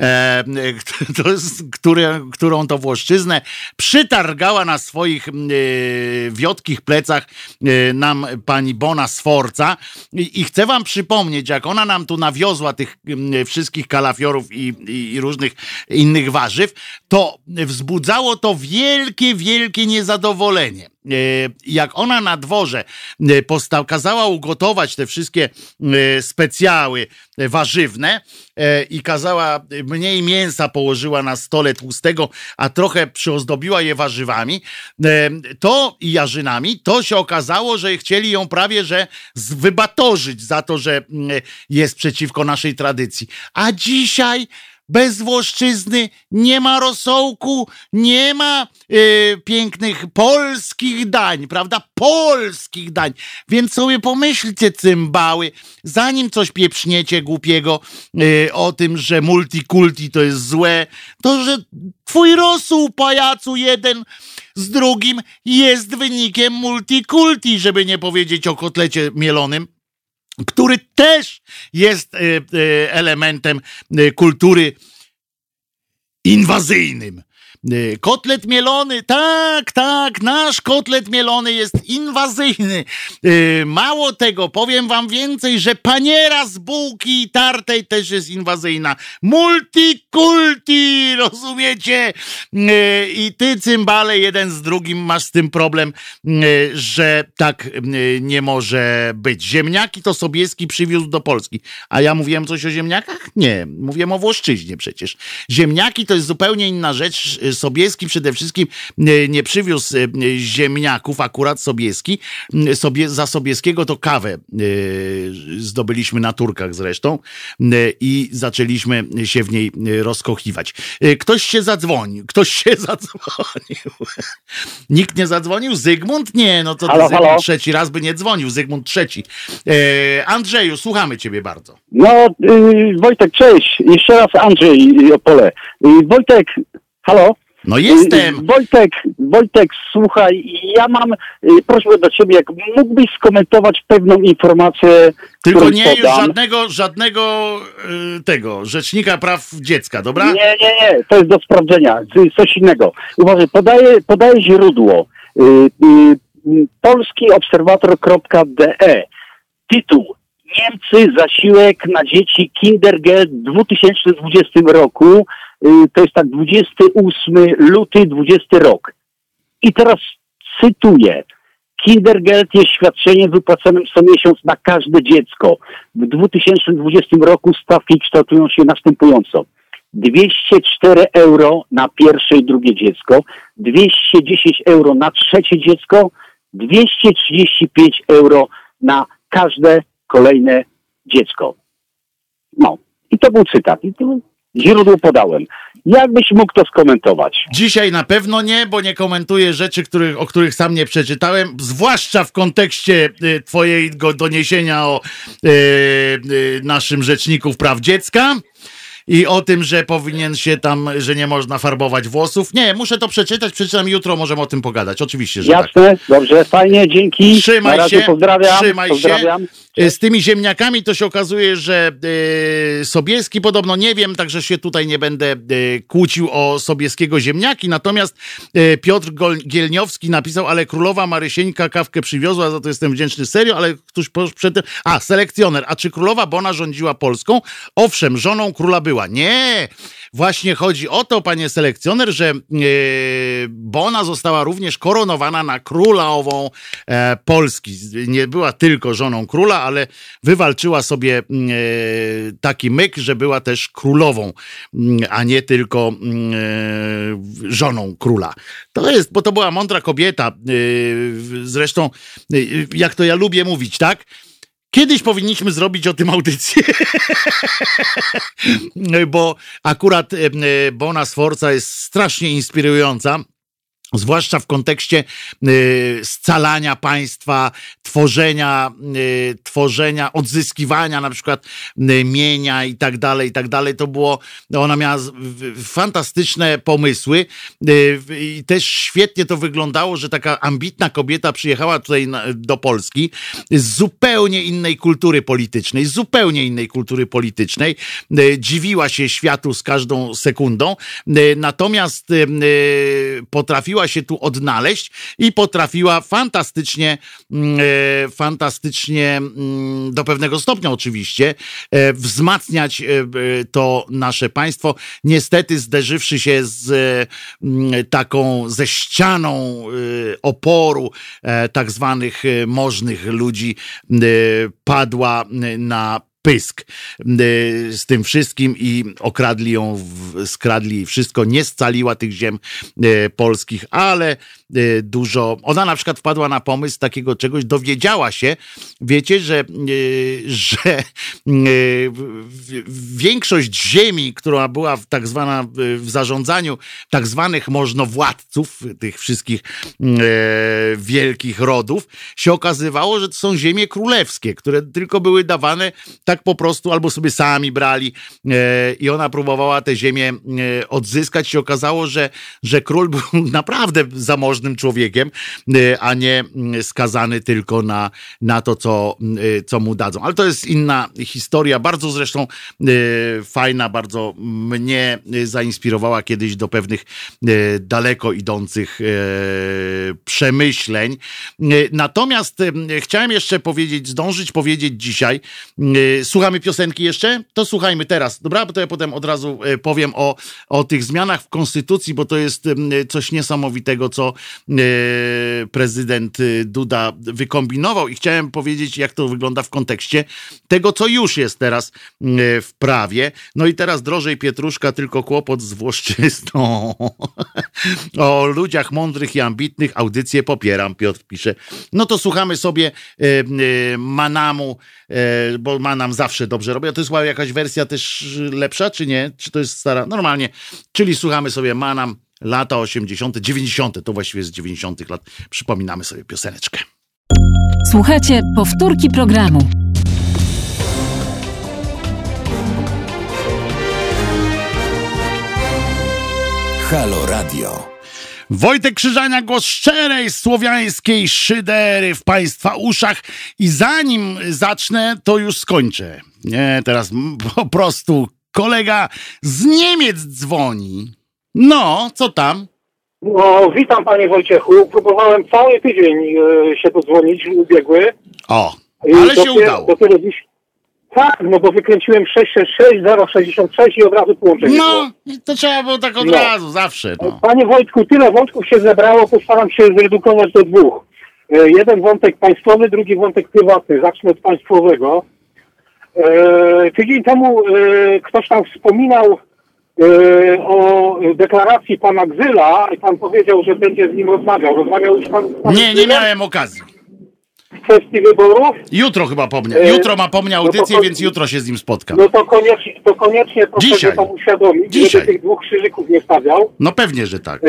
to jest, które, którą to Włoszczyznę przytargała na swoich e, wiotkich plecach e, nam pani Bona Sforca I, chcę wam przypomnieć, jak ona nam tu nawiozła tych wszystkich kalafiorów i, i, różnych innych warzyw, to wzbudzało to wielkie, wielkie niezadowolenie. E, jak ona na dworze e, postaw, kazała ugotować te wszystkie e, specjały warzywne i kazała mniej mięsa położyła na stole tłustego, a trochę przyozdobiła je warzywami, to i jarzynami, to się okazało, że chcieli ją prawie że wybatorzyć za to, że jest przeciwko naszej tradycji. A dzisiaj bez Włoszczyzny nie ma rosołku, nie ma y, pięknych polskich dań, prawda? Polskich dań. Więc sobie pomyślcie, cymbały, zanim coś pieprzniecie głupiego y, o tym, że multikulti to jest złe, to że twój rosół, pajacu jeden z drugim jest wynikiem multikulti, żeby nie powiedzieć o kotlecie mielonym który też jest e, e, elementem e, kultury inwazyjnym. Y, kotlet mielony, tak, tak, nasz kotlet mielony jest inwazyjny. Y, mało tego, powiem wam więcej, że paniera z bułki tartej też jest inwazyjna. Multikulti, rozumiecie? Y, I ty, cymbale, jeden z drugim masz z tym problem, że tak nie może być. Ziemniaki to Sobieski przywiózł do Polski. A ja mówiłem coś o ziemniakach? Nie, mówiłem o Włoszczyźnie przecież. Ziemniaki to jest zupełnie inna rzecz Sobieski przede wszystkim e, nie przywiózł e, ziemniaków, akurat Sobieski. Sobie, za Sobieskiego to kawę e, zdobyliśmy na Turkach zresztą i zaczęliśmy się w niej rozkochiwać. Ktoś się zadzwonił, ktoś się zadzwonił. Nikt nie zadzwonił? Zygmunt? Nie, no to halo, Zygmunt halo. trzeci raz by nie dzwonił, Zygmunt trzeci. Andrzeju, słuchamy ciebie bardzo. No, yy, Wojtek, cześć. Jeszcze raz Andrzej Opole. Yy, Wojtek, halo? No jestem. Wojtek, Wojtek, słuchaj, ja mam y, prośbę do ciebie, jak mógłbyś skomentować pewną informację. Tylko nie podam. już żadnego, żadnego y, tego, rzecznika praw dziecka, dobra? Nie, nie, nie, to jest do sprawdzenia, coś innego. Uważaj, podaję, podaję źródło. Y, polskiobserwator.de Tytuł Niemcy zasiłek na dzieci Kindergeld w 2020 roku Y, to jest tak 28 luty 20 rok. I teraz cytuję. Kindergeld jest świadczeniem wypłacanym co miesiąc na każde dziecko. W 2020 roku stawki kształtują się następująco. 204 euro na pierwsze i drugie dziecko, 210 euro na trzecie dziecko, 235 euro na każde kolejne dziecko. No, i to był cytat. I to źródło podałem. Jakbyś mógł to skomentować? Dzisiaj na pewno nie, bo nie komentuję rzeczy, których, o których sam nie przeczytałem, zwłaszcza w kontekście y, twojego doniesienia o y, y, naszym rzeczniku praw dziecka i o tym, że powinien się tam, że nie można farbować włosów. Nie, muszę to przeczytać, przeczytam jutro, możemy o tym pogadać. Oczywiście, że Jasne, tak. dobrze, fajnie, dzięki. Trzymaj się, pozdrawiam, trzymaj pozdrawiam. się. Z tymi ziemniakami to się okazuje, że e, Sobieski podobno nie wiem, także się tutaj nie będę e, kłócił o Sobieskiego ziemniaki. Natomiast e, Piotr Gielniowski napisał, ale królowa Marysieńka kawkę przywiozła, za to jestem wdzięczny serio, ale któż przed tym... A, selekcjoner. A czy królowa Bona rządziła Polską? Owszem, żoną króla był była. Nie! Właśnie chodzi o to, panie selekcjoner, że Bona została również koronowana na królową Polski. Nie była tylko żoną króla, ale wywalczyła sobie taki myk, że była też królową, a nie tylko żoną króla. To jest, bo to była mądra kobieta. Zresztą, jak to ja lubię mówić, tak? Kiedyś powinniśmy zrobić o tym audycję, bo akurat Bona Sforza jest strasznie inspirująca. Zwłaszcza w kontekście y, scalania państwa, tworzenia, y, tworzenia, odzyskiwania na przykład y, mienia i tak dalej, i tak dalej. To było, ona miała fantastyczne pomysły i też świetnie to wyglądało, że taka ambitna kobieta przyjechała tutaj do Polski z zupełnie innej kultury politycznej, zupełnie innej kultury politycznej. Dziwiła się światu z każdą sekundą, natomiast potrafiła potrafiła się tu odnaleźć i potrafiła fantastycznie, mm, e, fantastycznie mm, do pewnego stopnia oczywiście e, wzmacniać e, to nasze państwo. Niestety zderzywszy się z mm, taką, ze ścianą oporu tak zwanych możnych ludzi, padła na pysk z tym wszystkim i okradli ją, skradli wszystko, nie scaliła tych ziem polskich, ale Y, dużo. Ona na przykład wpadła na pomysł takiego czegoś, dowiedziała się, wiecie, że, y, że y, większość ziemi, która była w tak zwana w zarządzaniu tak zwanych możnowładców, tych wszystkich wielkich rodów, się okazywało, że to są ziemie królewskie, które tylko były dawane tak po prostu, albo sobie sami brali i ona próbowała te ziemię odzyskać. Się okazało, że, że król był naprawdę zamożny człowiekiem, y, a nie mm, skazany tylko na, na to, co, y, co mu dadzą. Ale to jest inna historia, bardzo zresztą y, fajna, bardzo mnie zainspirowała kiedyś do pewnych daleko idących przemyśleń. Natomiast chciałem jeszcze powiedzieć, zdążyć powiedzieć dzisiaj, słuchamy piosenki jeszcze? To słuchajmy teraz, dobra? Bo to ja potem od razu powiem o, o tych zmianach w Konstytucji, bo to jest coś niesamowitego, co prezydent Duda wykombinował i chciałem powiedzieć, jak to wygląda w kontekście tego, co już jest teraz e, w prawie. No i teraz drożej pietruszka, tylko kłopot z włoszczyzną. o ludziach mądrych i ambitnych audycję popieram, Piotr pisze. No to słuchamy sobie e, Manamu, bo Manam zawsze dobrze robi. A to jest jakaś wersja też lepsza, czy nie? Czy to jest stara? Normalnie. Czyli słuchamy sobie Manam lata 80., 90., to właściwie z 90. lat. Przypominamy sobie pioseneczkę. Słuchajcie, powtórki programu. Halo Radio. Wojtek Krzyżania, głos szczerej słowiańskiej szydery w Państwa uszach. I zanim zacznę, to już skończę. Nie, teraz po prostu kolega z Niemiec dzwoni. No, co tam? No, witam panie Wojciechu. Próbowałem cały tydzień e, się dodzwonić, ubiegły. O, ale się udało. Dopiero dziś... Tak, no bo wykręciłem 666 066 i od razu połączenie No, to trzeba było tak od no. razu, zawsze. No. Panie Wojtku, tyle wątków się zebrało, postaram się zredukować do dwóch. E, jeden wątek państwowy, drugi wątek prywatny. Zacznę od państwowego. E, tydzień temu e, ktoś tam wspominał o deklaracji pana Gzyla i pan powiedział, że będzie z nim rozmawiał. Rozmawiał już pan z Nie, nie miałem okazji. W kwestii wyborów? Jutro chyba po mnie. Jutro ma po mnie audycję, no to, więc jutro się z nim spotkam. No to koniecznie, to koniecznie proszę Dzisiaj. pan uświadomić, Dzisiaj. żeby tych dwóch krzyżyków nie stawiał. No pewnie, że tak. E,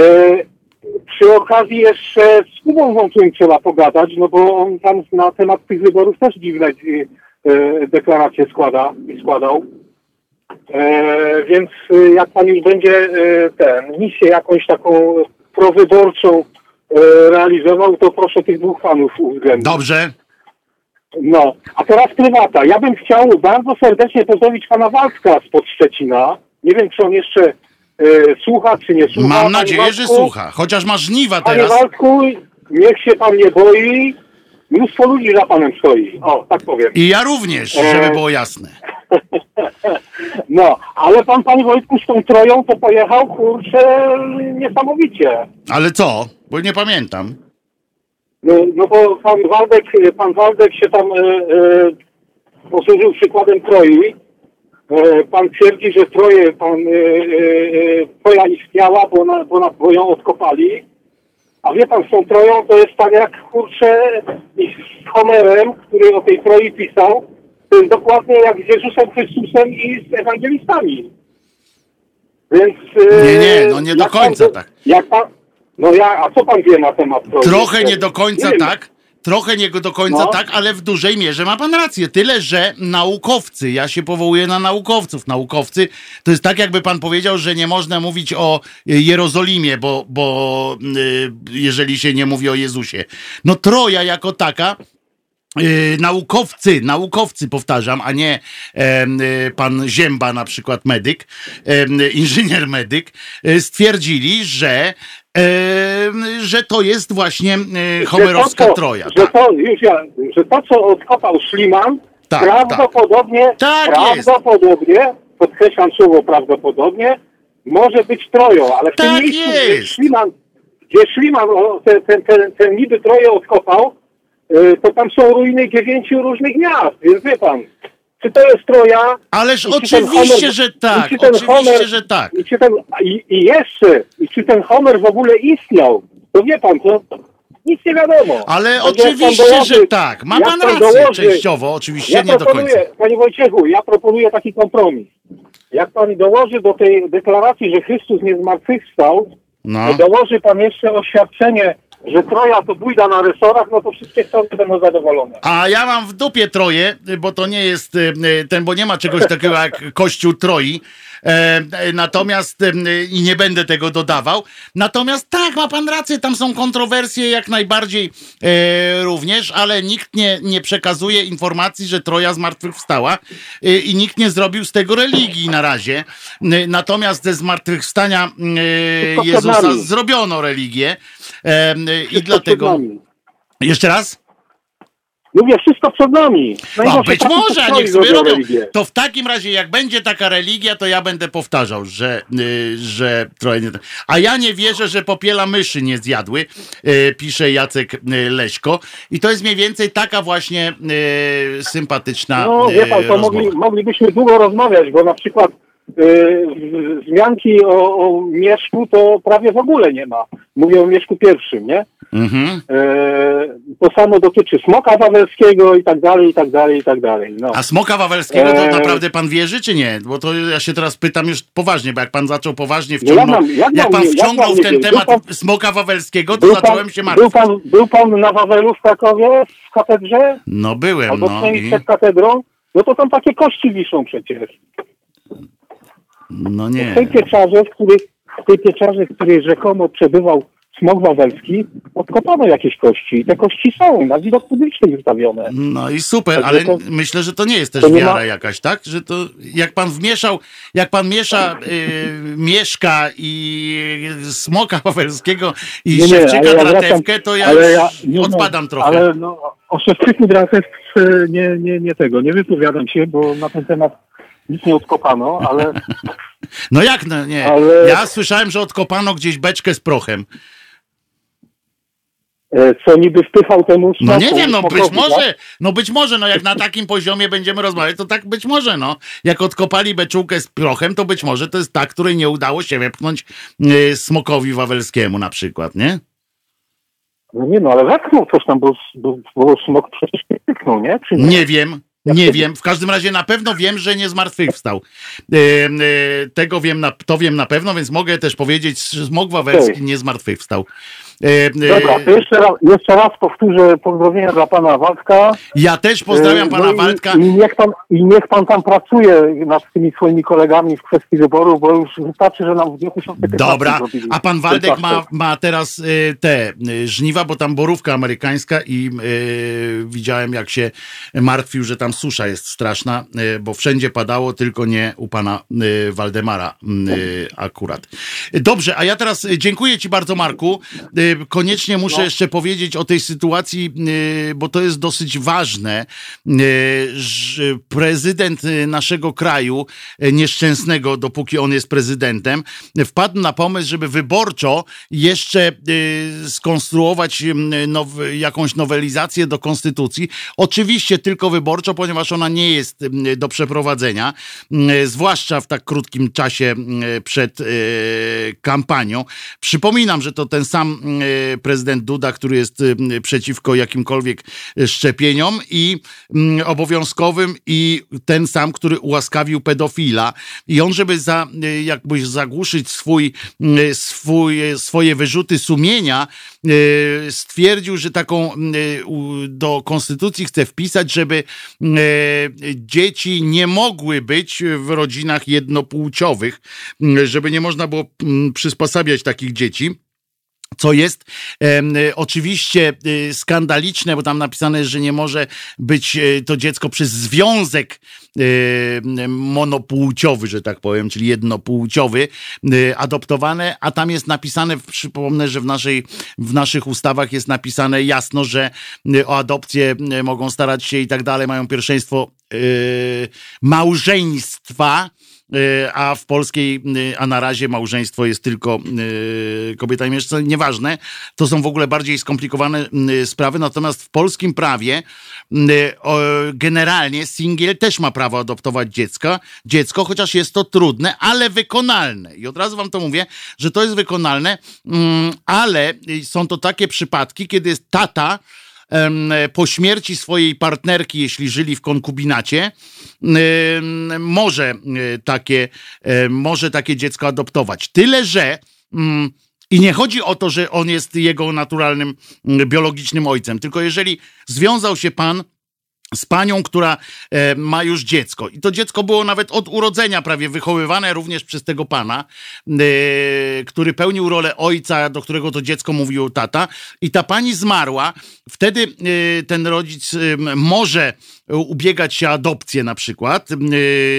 przy okazji jeszcze z Kubą Wączym trzeba pogadać, no bo on tam na temat tych wyborów też dziwne e, deklaracje składa i składał. E, więc y, jak pan już będzie e, ten misję jakąś taką prowyborczą e, realizował, to proszę tych dwóch panów uwzględnić. Dobrze. No, a teraz prywata. Ja bym chciał bardzo serdecznie pozdrowić pana Waldka spod Szczecina. Nie wiem, czy on jeszcze e, słucha, czy nie słucha. Mam nadzieję, Waldku, że słucha. Chociaż ma żniwa teraz. Panie Waldku, niech się pan nie boi. Mnóstwo ludzi za panem stoi. O, tak powiem. I ja również, żeby było jasne. No, ale pan, panie Wojtku, z tą troją to pojechał, kurczę, niesamowicie. Ale co? Bo nie pamiętam. No, no bo pan Waldek, pan Waldek się tam e, e, posłużył przykładem Troi. E, pan twierdzi, że Troje, pan, e, e, Troja istniała, bo, na, bo, na, bo ją odkopali. A wie pan, z tą Troją to jest tak jak, kurczę, z Homerem, który o tej Troi pisał, dokładnie jak z Jezusem Chrystusem i z ewangelistami. Więc... e, Nie, nie, no nie do jak pan- końca tak. Jak pan, no ja, a co pan wie na temat? Trochę nie do końca Nie tak. Trochę nie do końca No. tak, ale w dużej mierze ma pan rację. Tyle, że naukowcy, ja się powołuję na naukowców. Naukowcy to jest tak, jakby pan powiedział, że nie można mówić o y, Jerozolimie, bo, bo y, jeżeli się nie mówi o Jezusie. No Troja jako taka Yy, naukowcy, naukowcy powtarzam, a nie y, pan Zięba, na przykład medyk, inżynier medyk, y, stwierdzili, że, że to jest właśnie y, homerowska że to, troja. Że Tak, to, już ja, że to, co odkopał Szliman, Tak, prawdopodobnie, Tak prawdopodobnie, podkreślam słowo prawdopodobnie, może być troją, ale w Tak tym miejscu, gdzie jest. Szliman, gdzie Szliman ten, ten, ten, ten niby troję odkopał, to tam są ruiny dziewięciu różnych miast, więc wie pan, czy to jest Troja, Ależ oczywiście, Homer- że tak, czy oczywiście, Homer- że tak. I, czy ten, i, I jeszcze, i czy ten Homer w ogóle istniał, to wie pan, to nic nie wiadomo. Ale pan oczywiście, dołoży- że tak. Ma pan rację dołoży- częściowo, oczywiście Ja nie do końca. panie Wojciechu, ja proponuję taki kompromis. Jak pan dołoży do tej deklaracji, że Chrystus nie zmartwychwstał, No. dołoży pan jeszcze oświadczenie, że Troja to bójda na resorach, no to wszystkie strony będą zadowolone. A ja mam w dupie troje, bo to nie jest y, y, ten, bo nie ma czegoś takiego jak Kościół Troi. E, natomiast i nie będę tego dodawał. Natomiast tak, ma pan rację, tam są kontrowersje jak najbardziej e, również, ale nikt nie, nie przekazuje informacji, że Troja zmartwychwstała e, i nikt nie zrobił z tego religii na razie. Natomiast ze zmartwychwstania Jezusa zrobiono religię i dlatego... Jeszcze raz? Mówię, wszystko przed nami. No A być może, niech sobie robią. religię. To w takim razie, jak będzie taka religia, to ja będę powtarzał, że, y, że trochę nie. A ja nie wierzę, że popiela myszy nie zjadły, y, pisze Jacek y, Leśko. I to jest mniej więcej taka właśnie sympatyczna No wie pan, to rozmowa. mogli, moglibyśmy długo rozmawiać, bo na przykład wzmianki o, o Mieszku to prawie w ogóle nie ma. Mówię o Mieszku pierwszym, nie? Mhm. Yy, to samo dotyczy Smoka Wawelskiego i tak dalej, i tak dalej, i tak dalej. No. A Smoka Wawelskiego to Eee. naprawdę pan wierzy, czy nie? Bo to ja się teraz pytam już poważnie, bo jak pan zaczął poważnie No jak wciągnął, mam- jak jak pan jak wciągnął mam w ten temat pan- Smoka Wawelskiego, to zacząłem się martwić. był, pan, był pan na Wawelu w Krakowie, w katedrze? No byłem, Albo no. I, przed katedrą? No to tam takie kości wiszą przecież. No W nie. tej pieczarze, w której, w tej pieczarze, w której rzekomo przebywał smok wawelski, odkopano jakieś kości. I te kości są na widok publiczny wystawione. No i super, Także ale to- myślę, że to nie jest też nie wiara ma- jakaś, tak? Że to jak pan wmieszał, jak pan miesza y, mieszka i smoka wawelskiego i Nie, nie, szewczyka ja dratewkę, wracam- to ja ja- nie, no, odpadam trochę. Ale no, o szewczyku dratewce nie, nie, nie tego, nie wypowiadam się, bo na ten temat nic nie odkopano, ale No jak no nie? ale- Ja słyszałem, że odkopano gdzieś beczkę z prochem. e, co niby wpychał temu No smoku, nie wiem, no być tak? może, no być może, no jak na takim poziomie będziemy rozmawiać, to tak być może, no. Jak odkopali beczułkę z prochem, to być może to jest ta, której nie udało się wepchnąć y, smokowi wawelskiemu na przykład, nie? No nie no, ale wepchnął coś tam, bo, bo, bo smok przecież nie pyknął, nie? Nie? Nie wiem. Nie wiem, w każdym razie na pewno wiem, że nie zmartwychwstał. E, e, tego wiem, na, to wiem na pewno, więc mogę też powiedzieć, że Smok Wawelski nie zmartwychwstał. E, e, Dobra, to jeszcze raz, jeszcze raz powtórzę pozdrowienia dla pana Waldka. ja też pozdrawiam E, pana no i- Waldka. I niech, pan, I niech pan tam pracuje nad tymi swoimi kolegami w kwestii wyborów, bo już wystarczy, że nam w 2015 Dobra, a pan Waldek ma, ma teraz te żniwa, bo tam borówka amerykańska i y, widziałem jak się martwił, że tam susza jest straszna, y, bo wszędzie padało, tylko nie u pana y, Waldemara akurat. Dobrze, a ja teraz dziękuję ci bardzo Marku. Y, koniecznie muszę no. jeszcze powiedzieć o tej sytuacji, bo to jest dosyć ważne, że prezydent naszego kraju, nieszczęsnego, dopóki on jest prezydentem, wpadł na pomysł, żeby wyborczo jeszcze skonstruować jakąś nowelizację do konstytucji. Oczywiście tylko wyborczo, ponieważ ona nie jest do przeprowadzenia, zwłaszcza w tak krótkim czasie przed kampanią. Przypominam, że to ten sam prezydent Duda, który jest przeciwko jakimkolwiek szczepieniom i obowiązkowym i ten sam, który ułaskawił pedofila. I on, żeby za, jakbyś zagłuszyć swój, swój, swoje wyrzuty sumienia, stwierdził, że taką do konstytucji chce wpisać, żeby dzieci nie mogły być w rodzinach jednopłciowych, żeby nie można było przysposabiać takich dzieci co jest e, oczywiście e, skandaliczne, bo tam napisane że nie może być e, to dziecko przez związek monopłciowy, że tak powiem, czyli jednopłciowy, adoptowane, a tam jest napisane, przypomnę, że w, naszej, w naszych ustawach jest napisane jasno, że o adopcję mogą starać się i tak dalej, mają pierwszeństwo małżeństwa, a w polskiej, e, a na razie małżeństwo jest tylko e, kobieta i mężczyzna, nieważne. To są w ogóle bardziej skomplikowane sprawy, natomiast w polskim prawie generalnie singiel też ma prawo adoptować dziecko, dziecko, chociaż jest to trudne, ale wykonalne. I od razu wam to mówię, że to jest wykonalne, mm, ale są to takie przypadki, kiedy jest tata, po śmierci swojej partnerki, jeśli żyli w konkubinacie, może e, takie, może takie dziecko adoptować. Tyle, że mm, i nie chodzi o to, że on jest jego naturalnym, biologicznym ojcem, tylko jeżeli związał się pan z panią, która e, ma już dziecko. I to dziecko było nawet od urodzenia prawie wychowywane również przez tego pana, e, który pełnił rolę ojca, do którego to dziecko mówił tata. I ta pani zmarła. Wtedy e, ten rodzic może ubiegać się adopcję na przykład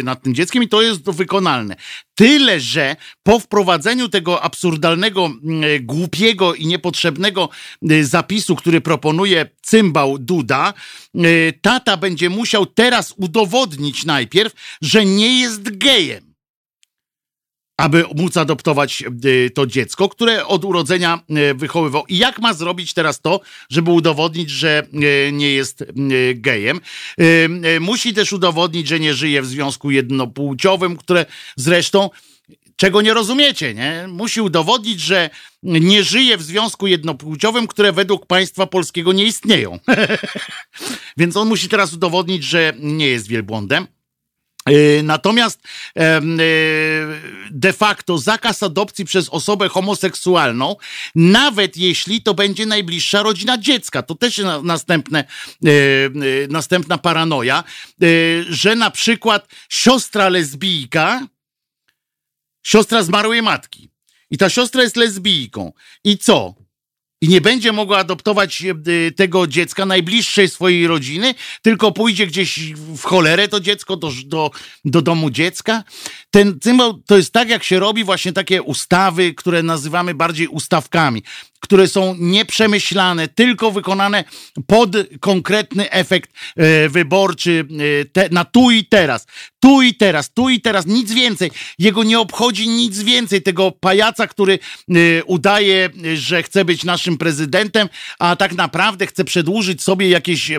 nad tym dzieckiem i to jest wykonalne. Tyle, że po wprowadzeniu tego absurdalnego, głupiego i niepotrzebnego zapisu, który proponuje cymbał Duda, ta tata będzie musiał teraz udowodnić najpierw, że nie jest gejem aby móc adoptować e, to dziecko, które od urodzenia e, wychowywał. I jak ma zrobić teraz to, żeby udowodnić, że e, nie jest gejem? Musi też udowodnić, że nie żyje w związku jednopłciowym, które zresztą czego nie rozumiecie, nie? Musi udowodnić, że nie żyje w związku jednopłciowym, które według państwa polskiego nie istnieją. Więc on musi teraz udowodnić, że nie jest wielbłądem. E, natomiast e, de facto zakaz adopcji przez osobę homoseksualną, nawet jeśli to będzie najbliższa rodzina dziecka, to też następne, e, następna paranoja, że na przykład siostra lesbijka siostra zmarłej matki. I ta siostra jest lesbijką. I co? I nie będzie mogła adoptować e, tego dziecka najbliższej swojej rodziny, tylko pójdzie gdzieś w cholerę to dziecko do, do, do domu dziecka. Ten cymbał to jest tak, jak się robi właśnie takie ustawy, które nazywamy bardziej ustawkami które są nieprzemyślane, tylko wykonane pod konkretny efekt e, wyborczy e, te, na tu i teraz. Tu i teraz, tu i teraz, nic więcej. Jego nie obchodzi nic więcej. Tego pajaca, który e, udaje, że chce być naszym prezydentem, a tak naprawdę chce przedłużyć sobie jakieś,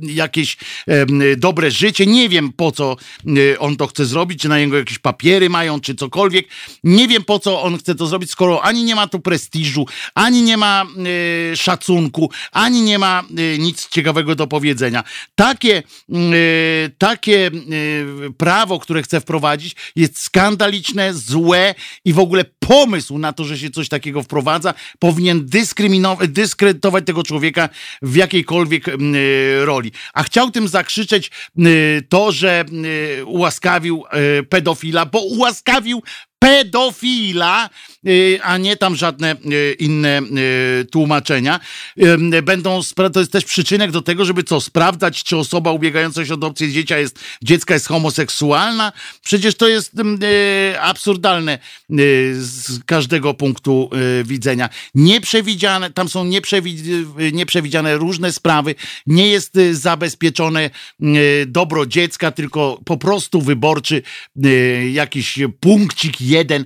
jakieś dobre życie. Nie wiem po co on to chce zrobić, czy na niego jakieś papiery mają, czy cokolwiek. Nie wiem po co on chce to zrobić, skoro ani nie ma tu prestiżu, ani nie ma y, szacunku, ani nie ma y, nic ciekawego do powiedzenia. Takie, y, takie y, prawo, które chce wprowadzić, jest skandaliczne, złe i w ogóle pomysł na to, że się coś takiego wprowadza, powinien dyskredytować tego człowieka w jakiejkolwiek y, roli. A chciał tym zakrzyczeć y, to, że ułaskawił pedofila, bo ułaskawił pedofila a nie tam żadne inne tłumaczenia. Będą, to jest też przyczynek do tego, żeby co, sprawdzać, czy osoba ubiegająca się o adopcję dziecka jest, dziecka jest homoseksualna. Przecież to jest absurdalne z każdego punktu widzenia. Nieprzewidziane, tam są nieprzewidziane różne sprawy, nie jest zabezpieczone dobro dziecka, tylko po prostu wyborczy jakiś punkcik jeden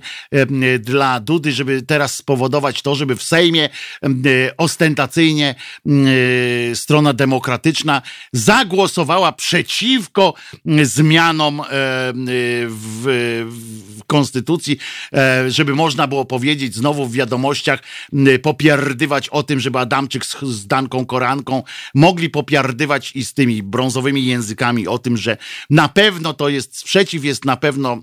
dla Dudy, żeby teraz spowodować to, żeby w Sejmie ostentacyjnie strona demokratyczna zagłosowała przeciwko zmianom w, w konstytucji, e, żeby można było powiedzieć znowu w wiadomościach, popierdywać o tym, żeby Adamczyk z, z Danką Koranką mogli popierdywać i z tymi brązowymi językami o tym, że na pewno to jest sprzeciw, jest na pewno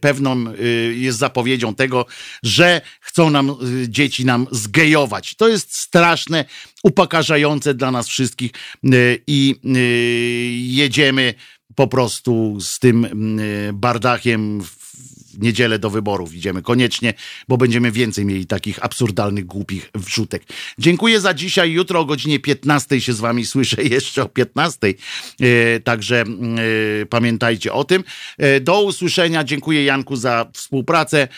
pewną, y, jest zapowiedzią tego, że chcą nam y, dzieci nam zgejować. To jest straszne, upokarzające dla nas wszystkich y, i jedziemy po prostu z tym bardachiem w niedzielę do wyborów idziemy koniecznie, bo będziemy więcej mieli takich absurdalnych, głupich wrzutek. Dziękuję za dzisiaj. Jutro o godzinie 15 się z wami słyszę, jeszcze o 15. E, także e, pamiętajcie o tym. E, do usłyszenia. Dziękuję Janku za współpracę.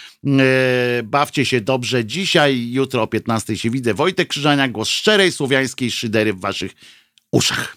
Bawcie się dobrze dzisiaj. Jutro o 15 się widzę. Wojtek Krzyżania, głos szczerej słowiańskiej szydery w waszych uszach.